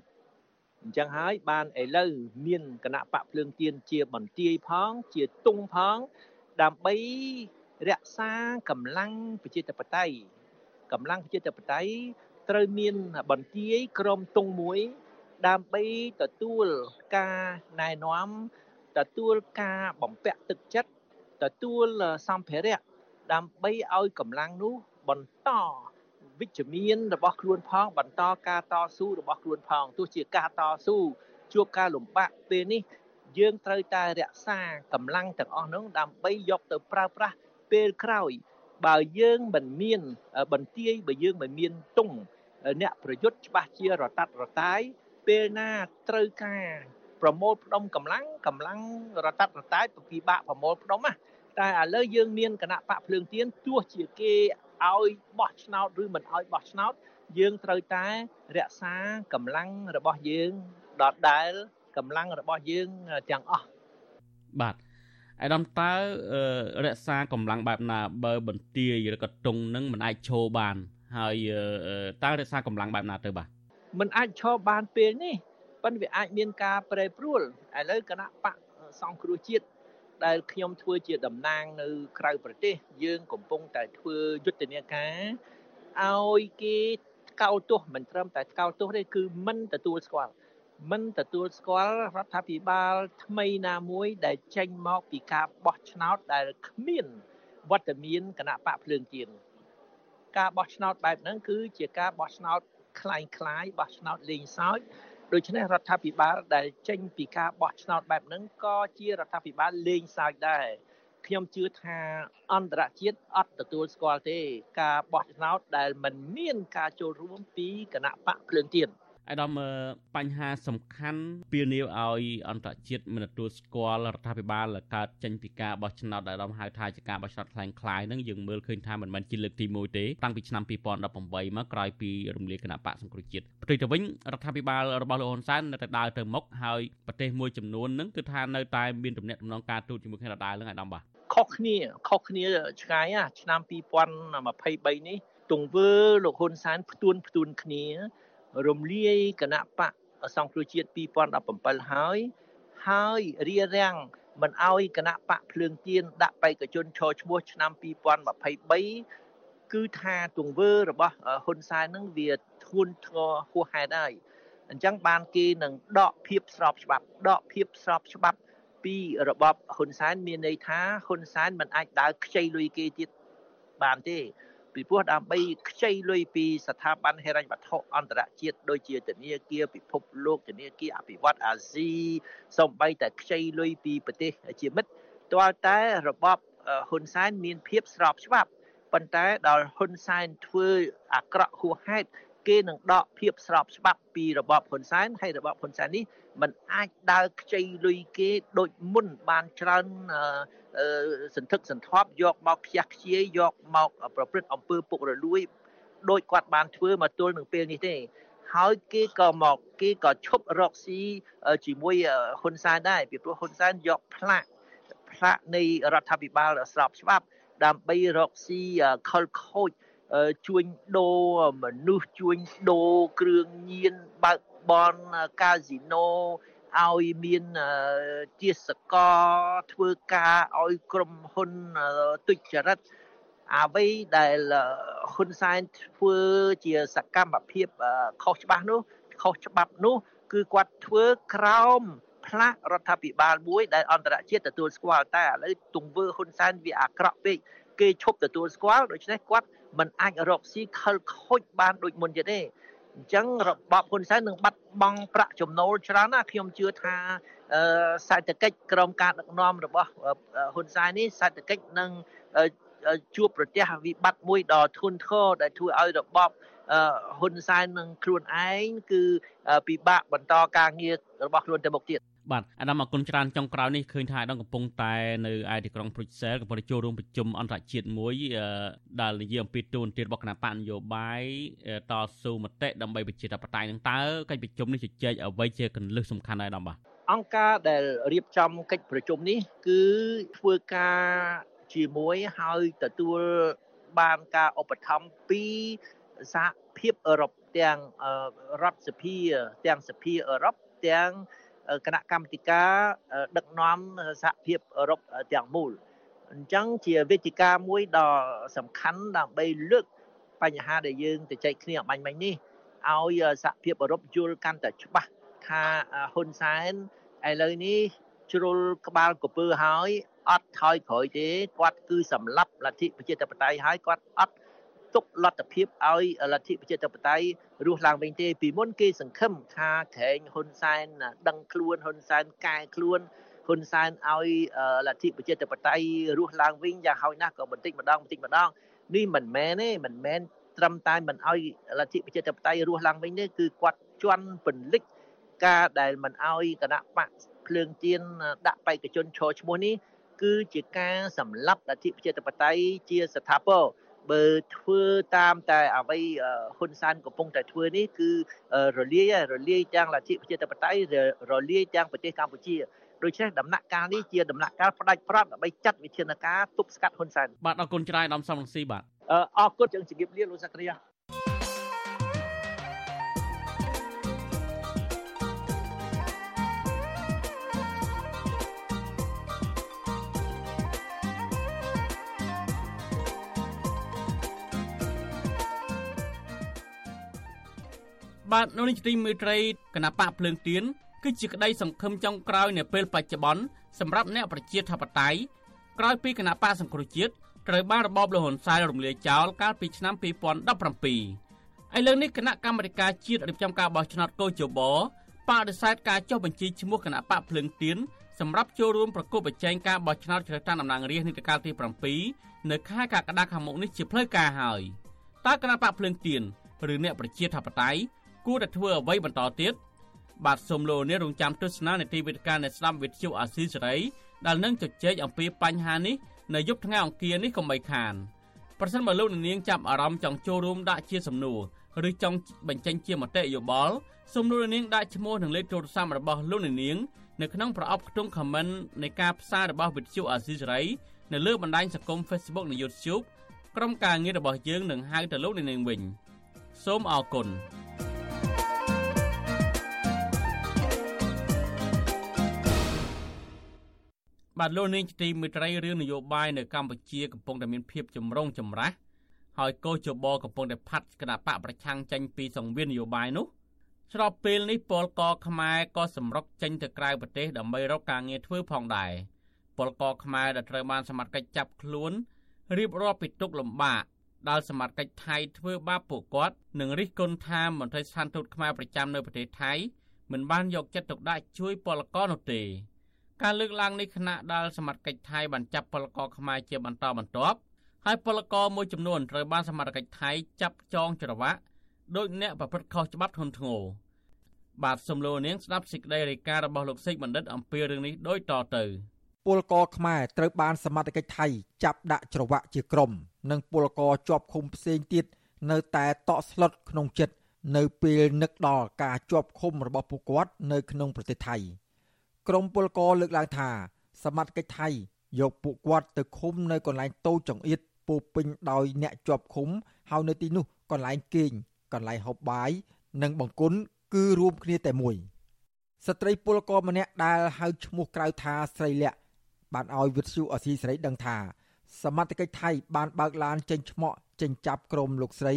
អញ្ចឹងហើយបានឥឡូវមានគណៈបកភ្លើងទៀនជាបន្ទាយផង ជាទុំផង ដើម្បីរក្សាកម្លាំងប្រជាធិបតេយ្យកម្លាំងប្រជាធិបតេយ្យត្រូវមានបន្ទាយក្រុមទងមួយ ដើម្បីទទួលការណែនាំ ទទួលការបំពាក់ទឹកចិត្តទទួលសម្ភារៈដើម្បីឲ្យកម្លាំងនោះបន្តវិជ្ជមានរបស់ខ្លួនផង បន្តការតស៊ូរបស់ខ្លួនផងទោះជាការតស៊ូជួបការលំបាកពេលនេះ យើងត្រូវតែរក្សាកម្លាំងទាំងអស់នោះដើម្បីយកទៅប្រើប្រាស់ពេលក្រោយ បើយើងមិនមានបន្ទាយបើយើងមិនមានទង់អ្នកប្រយុទ្ធច្បាស់ជារតាត់រតាយពេលណាត្រូវការ ប្រមូលផ្ដុំកម្លាំងកម្លាំងរតាត់រតាយពិបាកប្រមូលផ្ដុំណាតែឥឡូវយើងមានគណៈបកភ្លើងទៀនទោះជាគេឲ្យបោះឆ្នោតឬមិនឲ្យបោះឆ្នោត យើងត្រូវតែរក្សាកម្លាំងរបស់យើងដដែលកម្លាំងរបស់យើងទាំងអស់បាទអាដាមតើរក្សាកម្លាំងបែបណាបើបន្ទាយឬក៏តុងនឹងមិនអាចឈរបាន ហើយតើរក្សាកម្លាំងបែបណាទៅបាទមិនអាចឈរបានពេលនេះ ប៉ុន្តែវាអាចមានការប្រែប្រួលឥឡូវគណៈបកសង្គ្រោះជាតិដែលខ្ញុំធ្វើជាតំណាងនៅក្រៅប្រទេស យើងកំពុងតែធ្វើយុទ្ធនាការឲ្យគេកោតទោសមិនត្រឹមតែកោតទោសទេគឺមិនទទួលស្គាល់មិនទទួលស្គាល់រដ្ឋាភិបាលថ្មីណាមួយ ដែលចេញមកពីការបោះឆ្នោតដែលគ្មានវត្តមានគណៈបកភ្លើងទៀនការបោះឆ្នោតបែបហ្នឹងគឺជាការបោះឆ្នោតคล้ายคล้ายបោះឆ្នោតលេងសើច ដូច្នេះរដ្ឋាភិបាលដែលចេញពីការបោះឆ្នោតបែបហ្នឹងក៏ជារដ្ឋាភិបាលលេងសើចដែរខ្ញុំជឿថាអន្តរជាតិអត់ទទួលស្គាល់ទេ ការបោះឆ្នោតដែលមិនមានការចូលរួមពីគណៈបកភ្លើងទៀន អាដាមបញ្ហាសំខាន់ពីនីវឲ្យអន្តរជាតិមិនទទួលស្គាល់រដ្ឋាភិបាលកើតចេញពីការបោះឆ្នោតដែលអាដាមហៅថាជាការបោះឆ្នោតคล้ายคล้ายហ្នឹងយើងមើលឃើញថាមិនមែនជាលើកទី1ទេតាំងពីឆ្នាំ2018មកក្រោយពីរំលាយគណៈបកសង្គ្រោះជាតិផ្ទុយទៅវិញរដ្ឋាភិបាលរបស់លោកហ៊ុនសែននៅតែដើរទៅមុខហើយប្រទេសមួយចំនួនហ្នឹងគឺថានៅតែមានទំនាក់ទំនងការទូតជាមួយគ្នាដដែលហ្នឹងអាដាមបាទខុសគ្នាខុសគ្នាឆ្ងាយណាឆ្នាំ2023នេះទង្វើលោកហ៊ុនសែនផ្ទួនផ្ទួនគ្នា រំលាយគណៈបកសង្គ្រោះជាតិ2017ហើយហើយរៀបរៀងមិនអោយគណៈបកភ្លើងទៀនដាក់បេក្ខជនឈរឈ្មោះឆ្នាំ2023គឺថាទង្វើរបស់ហ៊ុនសែននឹងវាធ្ងន់ធ្ងរហួសហេតុហើយអញ្ចឹងបានគេនឹងដកភាពស្របច្បាប់ដកភាពស្របច្បាប់ពីរបបហ៊ុនសែនមានន័យថាហ៊ុនសែនមិនអាចដើរខ្ចីលុយគេទៀតបានទេ ពីព្រោះដើម្បីខ្ចីលុយពីស្ថាប័នហិរញ្ញវត្ថុអន្តរជាតិដូចជាធនាគារពិភពលោកធនាគារអភិវឌ្ឍអាស៊ីសូម្បីតែខ្ចីលុយពីប្រទេសជាមិត្តទាល់តែរបបហ៊ុនសែនមានភាពស្របច្បាប់ប៉ុន្តែដល់ហ៊ុនសែនធ្វើអាក្រក់ហួសហេតុគេនឹងដកភាពស្របច្បាប់ពីរបបហ៊ុនសែនហើយរបបហ៊ុនសែននេះมันអាចដើរខ្ចីលុយគេដូចមុនបានច្រើន សន្ធឹកសន្ធាប់យកមកខ្ជះខ្ជាយយកមកប្រព្រឹត្តអំពើពុករលួយដោយគាត់បានធ្វើមកទល់នឹងពេលនេះទេហើយគេក៏មកគេក៏ឈប់រកស៊ីជាមួយហ៊ុនសែនដែរពីព្រោះហ៊ុនសែនយកផ្លាកផ្លាកនៃរដ្ឋាភិបាលស្របច្បាប់ ដើម្បីរកស៊ីខលខូចជួញដូរមនុស្សជួញដូរគ្រឿងញៀនបើកបនកាស៊ីណូ ឲ្យមានជាសកលធ្វើការឲ្យក្រុមហ៊ុនទុច្ចរិតអ្វីដែលហ៊ុនសែនធ្វើជាសកម្មភាពខុសច្បាប់នោះខុសច្បាប់នោះ គឺគាត់ធ្វើក្រោមផ្លាករដ្ឋាភិបាលមួយដែលអន្តរជាតិទទួលស្គាល់តែឥឡូវទង្វើហ៊ុនសែនវាអាក្រក់ពេកគេឈប់ទទួលស្គាល់ដូច្នេះគាត់មិនអាចរកស៊ីខលខូចបានដូចមុនទៀតទេ អញ្ចឹងរបបហ៊ុនសែននឹងបាត់បង់ប្រាក់ចំណូលច្រើនណាស់ខ្ញុំជឿថាសេដ្ឋកិច្ចក្រមការដឹកនាំរបស់ហ៊ុនសែននេះសេដ្ឋកិច្ចនឹងជួបប្រទះវិបត្តិមួយដ៏ធ្ងន់ធ្ងរដែលធ្វើឲ្យរបបហ៊ុនសែននឹងខ្លួនឯងគឺពិបាកបន្តការងាររបស់ខ្លួនទៅមុខទៀត បាទអាដាមអគុណច្រើនចុងក្រោយនេះឃើញថាអាដាមកំពុងតែនៅឯទីក្រុងព្រុចសែលកំពុងតែចូលរួមប្រជុំអន្តរជាតិមួយដែលនិយាយអំពីទូនទីរបស់គណៈបកនយោបាយតស៊ូមតិដើម្បីប្រជាធិបតេយ្យនឹងតើកិច្ចប្រជុំនេះជជែកអ្វីជាកន្លឹះសំខាន់ដែរដាមបាទអង្គការដែលរៀបចំកិច្ចប្រជុំនេះគឺធ្វើការជាមួយហើយទទួលបានការឧបត្ថម្ភពីសហភាពអឺរ៉ុបទាំងរដ្ឋសភាទាំងសភាអឺរ៉ុបទាំង គណៈកម្មាធិការដឹកនាំសហភាពអឺរ៉ុបទាំងមូលអញ្ចឹងជាវេទិកាមួយដ៏សំខាន់ដើម្បីលើកបញ្ហាដែលយើងទៅចែកគ្នាបាញ់មិញនេះឲ្យសហភាពអឺរ៉ុបយល់កាន់តែច្បាស់ថាហ៊ុនសែនឥឡូវនេះជ្រុលក្បាលកពើហើយអត់ថយក្រោយទេគាត់គឺសម្លាប់លទ្ធិប្រជាធិបតេយ្យហើយគាត់អត់ ទុកលទ្ធភាពឲ្យលទ្ធិប្រជាធិបតេយ្យរស់ឡើងវិញទេពីមុនគេសង្ឃឹមថាក្រែងហ៊ុនសែនដឹងខ្លួនហ៊ុនសែនកែខ្លួនហ៊ុនសែនឲ្យលទ្ធិប្រជាធិបតេយ្យរស់ឡើងវិញយ៉ាងហោចណាស់ក៏បន្តិចម្ដងបន្តិចម្ដងនេះមិនមែនទេមិនមែនត្រឹមតែមិនឲ្យលទ្ធិប្រជាធិបតេយ្យរស់ឡើងវិញទេគឺគាត់ជន់ពន្លិចការដែលមិនឲ្យគណៈបកភ្លើងទៀនដាក់បេក្ខជនឈរឈ្មោះនេះគឺជាការសម្លាប់លទ្ធិប្រជាធិបតេយ្យជាស្ថាពរ បើធ្វើតាមតែអ្វីហ៊ុនសែនកំពុងតែធ្វើនេះគឺរលាយរលាយទាំងលទ្ធិប្រជាធិបតេយ្យរលាយទាំងប្រទេសកម្ពុជាដូច្នេះដំណាក់កាលនេះជាដំណាក់កាលផ្ដាច់ព្រាត់ដើម្បីចាត់វិធានការទប់ស្កាត់ហ៊ុនសែនបាទអរគុណច្រើនដំសំរងស៊ីបាទអរគុណជម្រាបលាលោកសក្តិយា បាទនៅនេះទីមេត្រីគណៈបកភ្លើងទៀនគឺជាក្តីសង្ឃឹមចុងក្រោយនៅពេលបច្ចុប្បន្នសម្រាប់អ្នកប្រជាធិបតេយ្យក្រោយពីគណៈបកសង្គ្រោះជាតិត្រូវបានរបបលហ៊ុនសែនរំលាយចោលកាលពីឆ្នាំ2017ឥឡូវនេះគណៈកម្មាធិការជាតិរៀបចំការបោះឆ្នោតកោជបបបដិសេធការចុះបញ្ជីឈ្មោះគណៈបកភ្លើងទៀនសម្រាប់ចូលរួមប្រគល់ប្រជែងការបោះឆ្នោតជ្រើសតាំងតំណាងរាស្ត្រនីតិកាលទី7នៅខែកក្កដាខាងមុខនេះជាផ្លូវការហើយតើគណៈបកភ្លើងទៀនឬអ្នកប្រជាធិបតេយ្យ គួរតែធ្វើអ្វីបន្តទៀតបាទសូមលោកអ្នករងចាំទស្សនានាទីវិទ្យការនៃស្ដាប់វិទ្យុអាស៊ីសេរីដែលនឹងជជែកអំពីបញ្ហានេះនៅយប់ថ្ងៃអង្គារនេះកុំបីខានប្រសិនបើលោកនាងចាប់អារម្មណ៍ចង់ចូលរួមដាក់ជាសំណួរឬចង់បញ្ចេញជាមតិយោបល់សូមលោកនាងដាក់ឈ្មោះនិងលេខទូរស័ព្ទរបស់លោកនាងនៅក្នុងប្រអប់ខ្ទង់ comment នៃការផ្សាយរបស់វិទ្យុអាស៊ីសេរីនៅលើបណ្ដាញសង្គម Facebook និង YouTube ក្រុមការងាររបស់យើងនឹងហៅទៅលោកនាងវិញសូមអរគុណ បាទលោកនាងជាទីមេត្រីរឿងនយោបាយនៅកម្ពុជាកំពុងតែមានភាពចម្រូងចម្រាសហើយកោជបកំពុងតែផាត់គណៈបកប្រឆាំងចេញពីសង្វៀននយោបាយនោះស្របពេលនេះពលកខ្មែរក៏សម្រុកចេញទៅក្រៅប្រទេសដើម្បីរកការងារធ្វើផងដែរពលកខ្មែរដែលត្រូវបានសមត្ថកិច្ចចាប់ខ្លួនរៀបរាប់ពីទុកលំបាកដែលសមត្ថកិច្ចថៃធ្វើបាបពួកគាត់និងរិះគន់ថាមន្ត្រីស្ថានទូតខ្មែរប្រចាំនៅប្រទេសថៃមិនបានយកចិត្តទុកដាក់ជួយពលករនោះទេ ការលើកឡើងនេះគណៈដែលសមត្ថកិច្ចថៃបានចាប់ពលករខ្មែរជាបន្តបន្ទាប់ហើយពលករមួយចំនួនត្រូវបានសមត្ថកិច្ចថៃចាប់ចងច្រវាក់ដោយអ្នកប្រព្រឹត្តខុសច្បាប់ធ្ងន់ធ្ងរបាទសំលូនាងស្ដាប់សេចក្តីរាយការណ៍របស់លោកសេកបណ្ឌិតអំពីរឿងនេះដូចតទៅពលករខ្មែរត្រូវបានសមត្ថកិច្ចថៃចាប់ដាក់ច្រវាក់ជាក្រុម និងពលករជាប់ឃុំផ្សេងទៀតនៅតែតក់ស្លុតក្នុងចិត្តនៅពេលនឹកដល់ការជាប់ឃុំរបស់ពួកគាត់នៅក្នុងប្រទេសថៃ ក្រមពលករលើកឡើងថា សមត្ថកិច្ចថៃយកពួកគាត់ទៅឃុំនៅកន្លែងតូចចង្អៀតពោពេញដោយអ្នកជាប់ឃុំហើយនៅទីនោះកន្លែងគេងកន្លែងហូបបាយនិងបង្គន់គឺរួមគ្នាតែមួយស្ត្រីពលករម្នាក់ដែលហៅឈ្មោះក្រៅថាស្រីលក្ខបានឲ្យវិទ្យុអស៊ីសេរីដឹងថាសមត្ថកិច្ចថៃបានបើកឡានចេញឆ្មក់ចេញចាប់ក្រុមលោកស្រី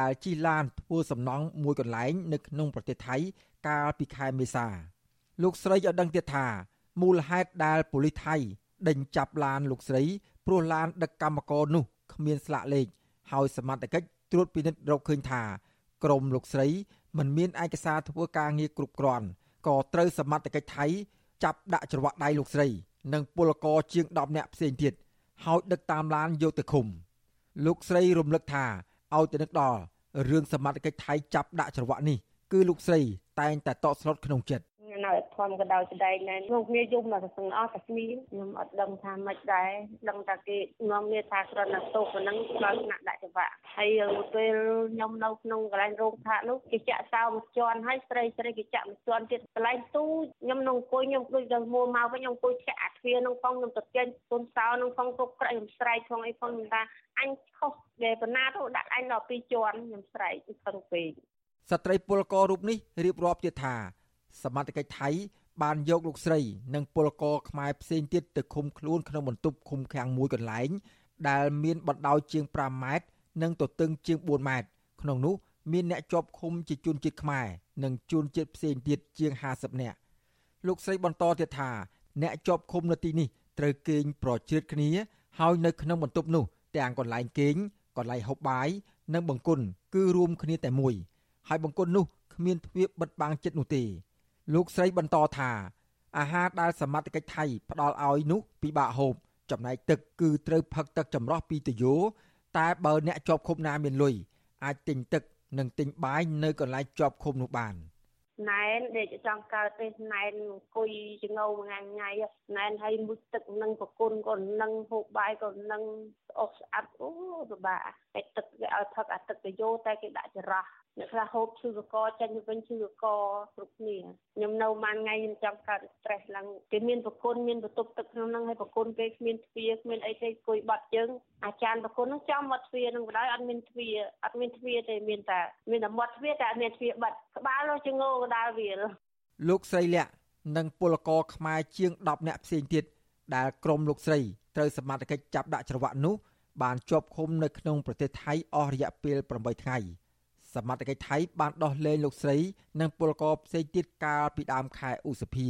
ដែលជិះឡានធ្វើសំណង់មួយកន្លែង នៅក្នុងប្រទេសថៃ កាលពីខែមេសា លោកស្រីឲ្យដឹងទៀតថាមូលហេតុដែលប៉ូលីសថៃដេញចាប់ឡានលោកស្រីព្រោះឡានដឹកកម្មករនោះគ្មានស្លាកលេខហើយសមត្ថកិច្ចត្រួតពិនិត្យរកឃើញថាក្រុមលោកស្រីមិនមានឯកសារធ្វើការងារគ្រប់គ្រាន់ក៏ត្រូវសមត្ថកិច្ចថៃចាប់ដាក់ច្រវាក់ដៃលោកស្រី និងពលករជាង10នាក់ផ្សេងទៀតហើយដឹកតាមឡានយកទៅឃុំលោកស្រីរំលឹកថាឲ្យទៅនឹកដល់រឿងសមត្ថកិច្ចថៃចាប់ដាក់ច្រវាក់នេះគឺលោកស្រីតែងតែតក់ស្លុតក្នុងចិត្ត នៅធម្មក៏ដោយស្ដែងដែរក្នុងគ្នាយំមកទាំងអស់តែគ្នាខ្ញុំអត់ដឹងថាម៉េចដែរដឹងតែគេនាំគ្នាថាគ្រាន់តែតោកប៉ុណ្ណឹងបើថ្នាក់ដាក់ច្បាក់ហើយពេលខ្ញុំនៅក្នុងកន្លែងរោងផាកនោះគេចាក់សោមួយជាន់ហើយស្រីស្រីគេចាក់មួយជាន់ទៀតកន្លែងទូខ្ញុំនឹងអង្គុយខ្ញុំដូចទៅមួមកវិញខ្ញុំអង្គុយធាក់អាទ្វារនឹងផងខ្ញុំទៅចេញពុនសោនឹងផងទុកក្រៃខ្ញុំស្រែកផងអីផងខ្ញុំថាអញខុសដែលបណ្ណាទៅដាក់អញដល់ពីរជាន់ខ្ញុំស្រែកខឹងពេកស្ត្រីពលកររូបនេះរៀបរាប់ទៀតថា សមត្ថកិច្ចថៃបានយកលោកស្រី និងពលករខ្មែរផ្សេងទៀតទៅឃុំខ្លួនក្នុងបន្ទប់ឃុំឃាំងមួយកន្លែង ដែលមានបណ្ដោយជាង5ម៉ែត្រនិងទទឹងជាង4ម៉ែត្រក្នុងនោះមានអ្នកជាប់ឃុំជាជនជាតិខ្មែរនិងជនជាតិផ្សេងទៀតជាង50នាក់លោកស្រីបន្តទៀតថា អ្នកជាប់ឃុំនៅទីនេះត្រូវគេងប្រជ្រៀតគ្នាហើយនៅក្នុងបន្ទប់នោះទាំងកន្លែងគេងកន្លែងហូបបាយនិងបង្គន់គឺរួមគ្នាតែមួយ ហើយបង្គន់នោះគ្មានទ្វារបិទបាំងចិត្តនោះទេ លោកស្រីបន្តថាអាហារដែលសមត្ថកិច្ចថៃផ្ដល់ឲ្យនោះពិបាកហូបចំណែកទឹកគឺត្រូវផឹកទឹកចម្រោះពីតយោតែបើអ្នកជាប់ឃុំណាមានលុយអាចទិញទឹកនិងទិញបាយនៅកន្លែងជាប់ឃុំនោះបានណែនដែលចង់កើតទេណែនអង្គុយចងោមួយថ្ងៃណែនឲ្យមុជទឹកនឹងប្រគុណក៏នឹងហូបបាយក៏នឹងអស់ស្អាតអូពិបាកតែទឹកគេឲ្យផឹកអាទឹកតយោតែគេដាក់ចរោះ អ្នកខ្លះហូបឈឺកកចេញទៅវិញឈឺកកគ្រប់គ្នាខ្ញុំនៅមួយថ្ងៃខ្ញុំចង់កើត stress ឡើងគេមានប្រគុណមានបន្ទប់ទឹកក្នុងហ្នឹងហើយប្រគុណគេគ្មានទ្វារគ្មានអីទេគួយបាត់ជើងអាចារ្យប្រគុណហ្នឹងចំមាត់ទ្វារហ្នឹងបណ្ដោយអត់មានទ្វារអត់មានទ្វារទេមានតែមានតែមាត់ទ្វារតែអត់មានទ្វារបាត់ក្បាលនោះជាងោកដាលវាលលោកស្រីលក្ខនិងពលករខ្មែរជាង10នាក់ផ្សេងទៀតដែលក្រុមលោកស្រីត្រូវសមត្ថកិច្ចចាប់ដាក់ច្រវាក់នោះបានជាប់ឃុំនៅក្នុងប្រទេសថៃអស់រយៈពេល8ថ្ងៃ។ សមត្ថកិច្ចថៃបានដោះលែងលោកស្រី និងពលករផ្សេងទៀតកាលពីដើមខែឧសភា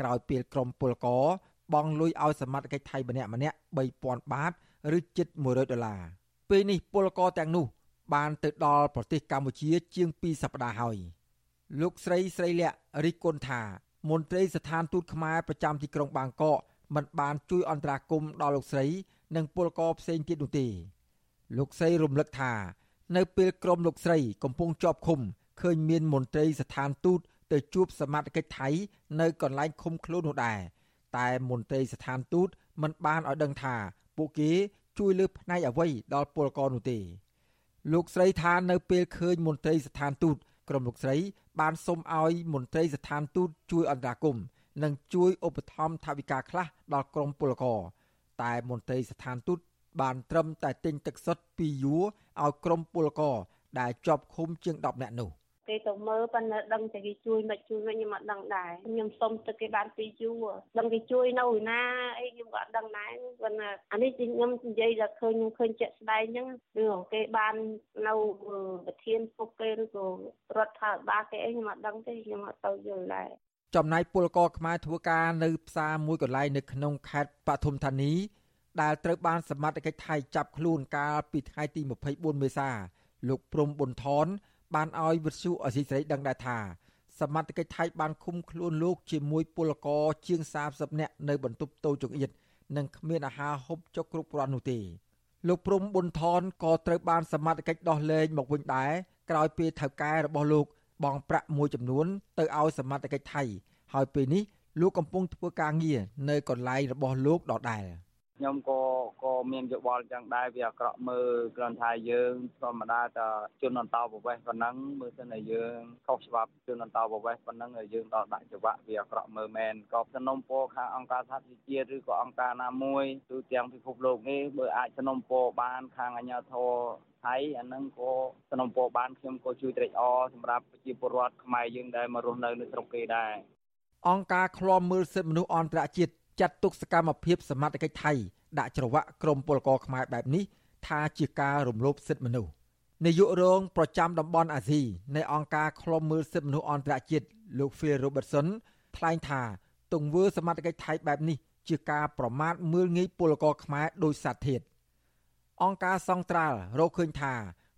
ក្រោយពេលក្រុមពលករបង់លុយឲ្យសមត្ថកិច្ចថៃម្នាក់ម្នាក់3000បាតឬជិត100ដុល្លារពេលនេះពលករទាំងនោះ បានទៅដល់ប្រទេសកម្ពុជា ជាង2សប្តាហ៍ហើយលោកស្រីស្រីលក្ខរិះគន់ថាមន្ត្រីស្ថានទូតខ្មែរប្រចាំទីក្រុងបាងកកមិនបានជួយអន្តរាគមន៍ដល់លោកស្រី និងពលករផ្សេងទៀតនោះទេលោកស្រីរំលឹកថា នៅពេលក្រុមលោកស្រីកំពុងជាប់ឃុំឃើញមានមន្ត្រីស្ថានទូតទៅជួបសមាជិកថៃនៅកន្លែងឃុំខ្លួននោះដែរតែមន្ត្រីស្ថានទូតមិនបានឲ្យដឹងថាពួកគេជួយលើផ្នែកអ្វីដល់ពលករនោះទេលោកស្រីថានៅពេលឃើញមន្ត្រីស្ថានទូតក្រុមលោកស្រី បានសុំឲ្យមន្ត្រីស្ថានទូតជួយអន្តរាគមន៍និងជួយឧបត្ថម្ភថវិកាខ្លះដល់ក្រុមពលករតែមន្ត្រីស្ថានទូត បានត្រឹមតែទិញទឹកសុទ្ធពីយួរឲ្យក្រុមពលករដែលជាប់ឃុំជាង10នាក់នោះគេទៅមើលប៉ុន្តែដឹងតែគេជួយមិនជួយមិនខ្ញុំអត់ដឹងដែរខ្ញុំសុំទឹកគេបានពីយូរដឹងគេជួយនៅណាអីខ្ញុំក៏អត់ដឹងដែរប៉ុន្តែអានេះខ្ញុំនិយាយថាឃើញខ្ញុំឃើញជាក់ស្ដែងហ្នឹងរឿងគេបាននៅប្រធានពុកគេឬក៏រដ្ឋាភិបាលគេអីខ្ញុំអត់ដឹងទេខ្ញុំអត់ទៅយល់ដែរចំណែកពលករខ្មែរធ្វើការនៅផ្សារមួយកន្លែងនៅក្នុងខេត្តបឋមធានី ដែលត្រូវបានសមត្ថកិច្ចថៃចាប់ខ្លួនកាលពីថ្ងៃទី24មេសាលោកព្រំប៊ុនថនបានឲ្យវិទ្យុអសីស្រីដឹងដែរថាសមត្ថកិច្ចថៃបានឃុំខ្លួនលោកជាមួយពលករជាង30នាក់នៅបន្ទប់តូចង្អៀតនិងគ្មានអាហារហូបចុកគ្រប់គ្រាន់នោះទេលោកព្រំប៊ុនថនក៏ត្រូវបានសមត្ថកិច្ចដោះលែងមកវិញដែរក្រោយពេលថៅកែរបស់លោកបង់ប្រាក់មួយចំនួនទៅឲ្យសមត្ថកិច្ចថៃ ហើយពេលនេះលោកកំពុងធ្វើការងារនៅកន្លែងរបស់លោកដដែល។ ខ្ញុំក៏ក៏មានយោបល់ចឹងដែរវាអាក្រក់មើលគ្រាន់ថាយើងធម្មតាតែជនអន្តោប្រវេសន៍ប៉ុណ្ណឹងមើលទៅតែយើងខុសច្បាប់ជនអន្តោប្រវេសន៍ប៉ុណ្ណឹងយើងដល់ដាក់ច្បាប់វាអាក្រក់មើលមែនក៏សំណុំពរខាងអង្គការសហជីវជាតិឬក៏អង្គការណាមួយទូទាំងពិភពលោកនេះបើអាចសំណុំពរបានខាងអាជ្ញាធរថៃអាហ្នឹងក៏សំណុំពរបានខ្ញុំក៏ជួយត្រេកអរសម្រាប់ប្រជាពលរដ្ឋខ្មែរយើងដែលមករស់នៅនៅស្រុកគេដែរអង្គការឃ្លាំមើលសិទ្ធិមនុស្សអន្តរជាតិ ចាត់ទុកសកម្មភាពសមត្ថកិច្ចថៃដាក់ច្រវាក់ក្រុមពលករខ្មែរបែបនេះថាជាការរំលោភសិទ្ធិមនុស្សនាយករងប្រចាំតំបន់អាស៊ីនៃអង្គការឃ្លាំមើលសិទ្ធិមនុស្សអន្តរជាតិលោក Phil Robertson ថ្លែងថាទង្វើសមត្ថកិច្ចថៃបែបនេះជាការប្រមាថមើលងាយពលករខ្មែរដោយសាធាតអង្គការសង្ត្រាល់រកឃើញថា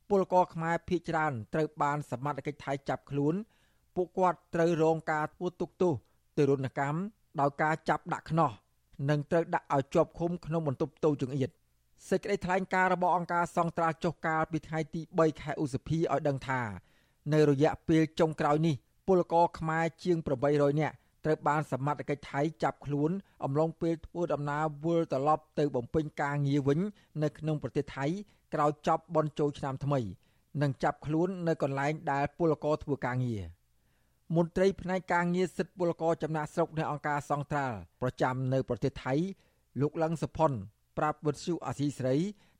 ពលករខ្មែរភៀសច្រើនត្រូវបានសមត្ថកិច្ចថៃចាប់ខ្លួន ពួកគាត់ត្រូវរងការធ្វើទុកទោសទរណកម្ម ដោយការចាប់ដាក់ខ្នោះនិងត្រូវដាក់ឲ្យជាប់ឃុំក្នុងបន្ទប់តូចចង្អៀតសេចក្តីថ្លែងការណ៍របស់អង្គការសង្ត្រាល់ចុះកាលពីថ្ងៃទី3ខែឧសភាឲ្យដឹងថា នៅរយៈពេលចុងក្រោយនេះពលករខ្មែរជាង800នាក់ត្រូវបានសមត្ថកិច្ចថៃចាប់ខ្លួនអំឡុងពេលធ្វើដំណើរវិលត្រឡប់ទៅបំពេញការងារវិញ នៅក្នុងប្រទេសថៃក្រោយចប់បន់ជោឆ្នាំថ្មី និងចាប់ខ្លួននៅកន្លែងដែលពលករធ្វើការងារ មន្ត្រីផ្នែកការងារសិទ្ធិពលករចំណាក់ស្រុកនៃអង្គការសង្ត្រាល់ប្រចាំនៅប្រទេសថៃ លោកលឹងសុផុនប្រាប់វិទ្យុអាស៊ីសេរី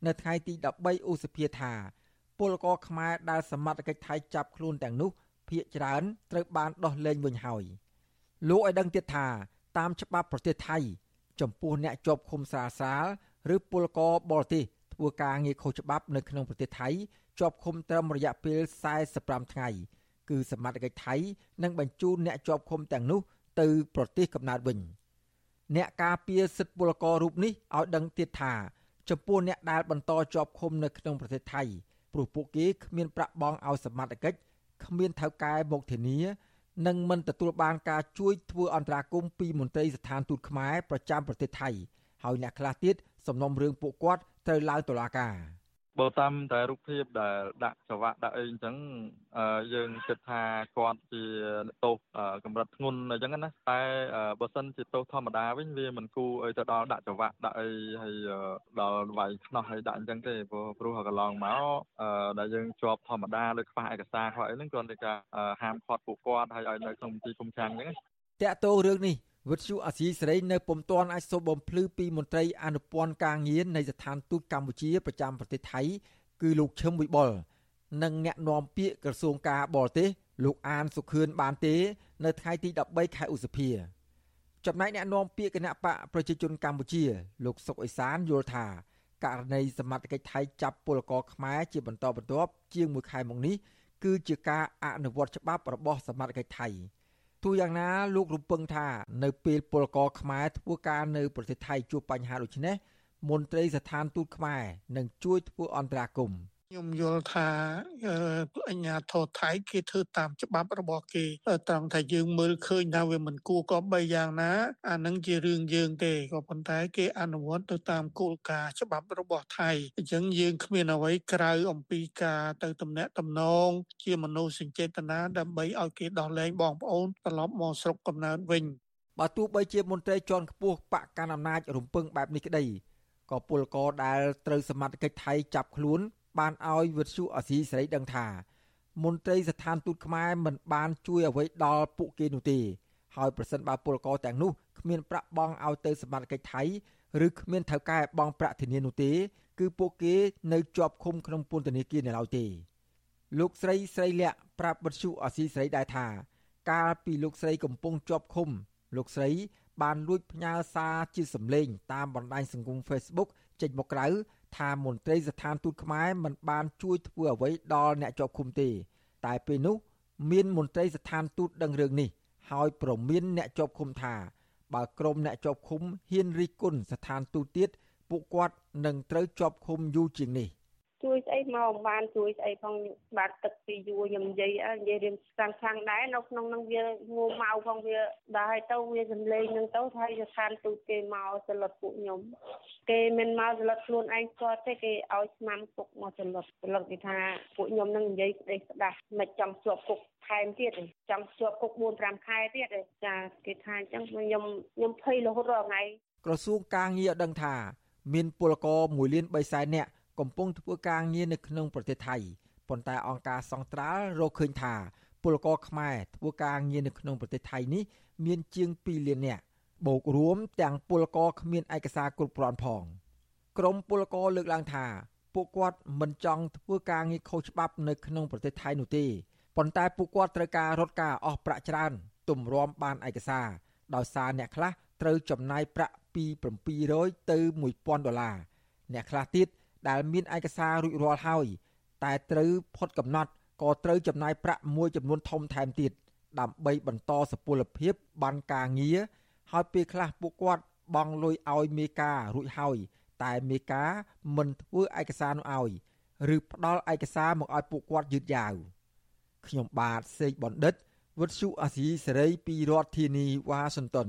នៅថ្ងៃទី13ឧសភាថា ពលករខ្មែរដែលសមត្ថកិច្ចថៃចាប់ខ្លួនទាំងនោះភ ieck ច្រើនត្រូវបានដោះលែងវិញហើយលោកឲ្យដឹងទៀតថាតាមច្បាប់ប្រទេសថៃ ចំពោះអ្នកជាប់ឃុំស្រាលស្រាលឬពលករបរទេសធ្វើការងារខុសច្បាប់នៅក្នុងប្រទេសថៃជាប់ឃុំត្រឹមរយៈពេល45ថ្ងៃ គឺសមត្ថកិច្ចថៃនឹងបញ្ជូនអ្នកជាប់ឃុំទាំងនោះទៅប្រទេសកំណើតវិញអ្នកការពារសិទ្ធិពលកររូបនេះឲ្យដឹងទៀតថាចំពោះអ្នកដែលបន្តជាប់ឃុំនៅក្នុងប្រទេសថៃព្រោះពួកគេគ្មានប្រាក់បង់ឲ្យសមត្ថកិច្ចគ្មានថៅកែមកធានានិងមិនទទួលបានការជួយធ្វើអន្តរាគមន៍ពីមន្ត្រីស្ថានទូតខ្មែរប្រចាំប្រទេសថៃហើយអ្នកខ្លះទៀតសំណុំរឿងពួកគាត់ត្រូវឡើងតុលាការ។ បើតាមតែរូបភាពដែលដាក់ចង្វាក់ដាក់អីអញ្ចឹងយើងគិតថាគាត់ជាទោសកម្រិតធ្ងន់អញ្ចឹងណាតែបើសិនជាទោសធម្មតាវិញវាមិនគួរឲ្យទៅដល់ដាក់ចង្វាក់ដាក់អីហើយដល់វាយខ្នោះឲ្យដាក់អញ្ចឹងទេព្រោះព្រោះកន្លងមកដែលយើងជាប់ធម្មតាដោយខ្វះឯកសារខ្វះអីហ្នឹងគ្រាន់តែការហាមឃាត់ពួកគាត់ឲ្យឲ្យនៅក្នុងទីគុំខាំងអញ្ចឹងតាក់ទោរឿងនេះ វិទ្យុអាស៊ីសេរីនៅពុំទាន់អាចសូមបំភ្លឺពីមន្ត្រីអនុព័ន្ធការងារនៃស្ថានទូតកម្ពុជាប្រចាំប្រទេសថៃគឺលោកឈឹមវិបុលនិងអ្នកនាំពាក្យក្រសួងការបរទេសលោកអានសុខឿនបានទេ នៅថ្ងៃទី13ខែឧសភាចំណែកអ្នកនាំពាក្យគណៈបកប្រជាជនកម្ពុជា លោកសុកអេសានយល់ថាករណីសមត្ថកិច្ចថៃចាប់ពលករខ្មែរជាបន្តបន្ទាប់ជាង1ខែមកនេះគឺជាការអនុវត្តច្បាប់របស់សមត្ថកិច្ចថៃ ទោះយ៉ាងណាលោករំពឹងថានៅពេលពលករខ្មែរធ្វើការនៅប្រទេសថៃជួបបញ្ហាដូចនេះមន្ត្រីស្ថានទូតខ្មែរនឹងជួយធ្វើអន្តរាគមន៍ ខ្ញុំយល់ថាអញ្ញាធរថៃគេធ្វើតាមច្បាប់របស់គេត្រង់ថាយើងមើលឃើញថាវាមិនគួរក៏បីយ៉ាងណាអានឹងជារឿងយើងទេក៏ប៉ុន្តែគេអនុវត្តទៅតាមគោលការណ៍ច្បាប់របស់ថៃអញ្ចឹងយើងគ្មានអ្វីក្រៅអំពីការទៅតំណាក់តំណងជាមនោសញ្ចេតនាដើម្បីឲ្យគេដោះលែងបងប្អូនត្រឡប់មកស្រុកកំណើតវិញបើទោះបីជាមន្ត្រីជាន់ខ្ពស់បកកណ្ដាលអំណាចរំពឹងបែបនេះក្តីក៏ពលករដែលត្រូវសមត្ថកិច្ចថៃចាប់ខ្លួន បានឲ្យវិទ្យុអស៊ីសេរីដឹងថាមន្ត្រីស្ថានទូតខ្មែរមិនបានជួយអ្វីដល់ពួកគេនោះទេហើយប្រសិនបើពលករទាំងនោះគ្មានប្រាក់បង់ឲ្យទៅសមត្ថកិច្ចថៃឬគ្មានថៅកែបង់ប្រាក់ធានានោះទេ គឺពួកគេនៅជាប់ឃុំក្នុងពន្ធនាគារនៅឡើយទេលោកស្រីស្រីលក្ខប្រាប់វិទ្យុអស៊ីសេរីដែរថា កាលពីលោកស្រីកំពុងជាប់ឃុំ លោកស្រីបានលួចផ្ញើសារជាសម្លេងតាមបណ្ដាញសង្គម Facebook ចេញមកក្រៅ ថាមន្ត្រីស្ថានទូតខ្មែរមិនបានជួយធ្វើអ្វីដល់អ្នកជាប់ឃុំទេ តែពេលនោះមានមន្ត្រីស្ថានទូតដឹងរឿងនេះហើយប្រមានអ្នកជាប់ឃុំថាបើក្រុមអ្នកជាប់ឃុំហ៊ានរិះគន់ស្ថានទូតទៀតពួកគាត់នឹងត្រូវជាប់ឃុំយូរជាងនេះ ជួយស្អីមកបានជួយស្អីផងបាត់ទឹកពីយួរខ្ញុំនិយាយនិយាយរៀមខាងខាងដែរនៅក្នុងនឹងវាងូមកផងវាដល់ហើយទៅវាសំលេងនឹងទៅថាស្ថានទូតគេមកសន្លត់ពួកខ្ញុំគេមិនមកសន្លត់ខ្លួនឯងគាត់ទេគេឲ្យស្មាំគុកមកសន្លត់សន្លត់គេថាពួកខ្ញុំនឹងនិយាយស្ដីស្ដាស់មិនចង់ជាប់គុកថែមទៀតចង់ជាប់គុក4 5ខែទៀតចាគេថាអញ្ចឹងខ្ញុំខ្ញុំភ័យរហូតរាល់ថ្ងៃក្រសួងការងារដឹងថា មានពលករ1លាន3សែននាក់ កំពុងធ្វើការងារនៅក្នុងប្រទេសថៃប៉ុន្តែអង្គការសង្ត្រាល់រកឃើញថាពលករខ្មែរធ្វើការងារនៅក្នុងប្រទេសថៃនេះមានជាង2លាននាក់បូករួមទាំងពលករគ្មានឯកសារគ្រប់គ្រាន់ផងក្រមពលករលើកឡើងថាពួកគាត់មិនចង់ធ្វើការងារខុសច្បាប់នៅក្នុងប្រទេសថៃនោះទេប៉ុន្តែពួកគាត់ត្រូវការរត់ការអស់ប្រាក់ច្រើនទម្រាំបានឯកសារដោយសារអ្នកខ្លះត្រូវចំណាយប្រាក់ពី700ទៅ1000ដុល្លារអ្នកខ្លះទៀត ដែលមានឯកសាររួចរាល់ហើយ តែត្រូវផុតកំណត់ក៏ត្រូវចំណាយប្រាក់មួយចំនួនធំថែមទៀតដើម្បីបន្តសុពលភាពបានការងារហើយពេលខ្លះពួកគាត់បង់លុយឲ្យមេការរួចហើយ តែមេការមិនធ្វើឯកសារនោះឲ្យឬផ្ដល់ឯកសារមកឲ្យពួកគាត់យឺតយ៉ាវខ្ញុំបាទសេកបណ្ឌិតវុទ្ធុអាស៊ីសេរីពីរដ្ឋធានីវ៉ាស៊ីនតោន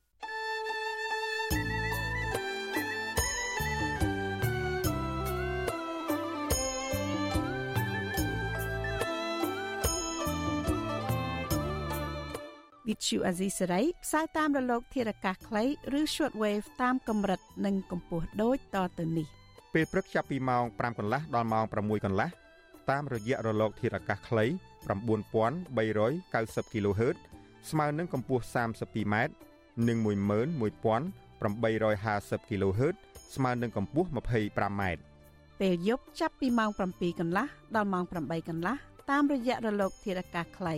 វិទ្យុអាស៊ីសេរីផ្សាយតាមរលក ធារកាសខ្លីឬ shortwave តាមកម្រិតនិងកម្ពស់ដូចតទៅនេះពេលព្រឹកចាប់ពីម៉ោង5កន្លះដល់ម៉ោង6កន្លះតាមរយៈរលកធារកាសខ្លី9390 kHz ស្មើនឹងកម្ពស់ 32m និង11850 kHz ស្មើនឹងកម្ពស់ 25m ពេលយប់ចាប់ពីម៉ោង7កន្លះដល់ម៉ោង8កន្លះតាមរយៈរលកធារកាសខ្លី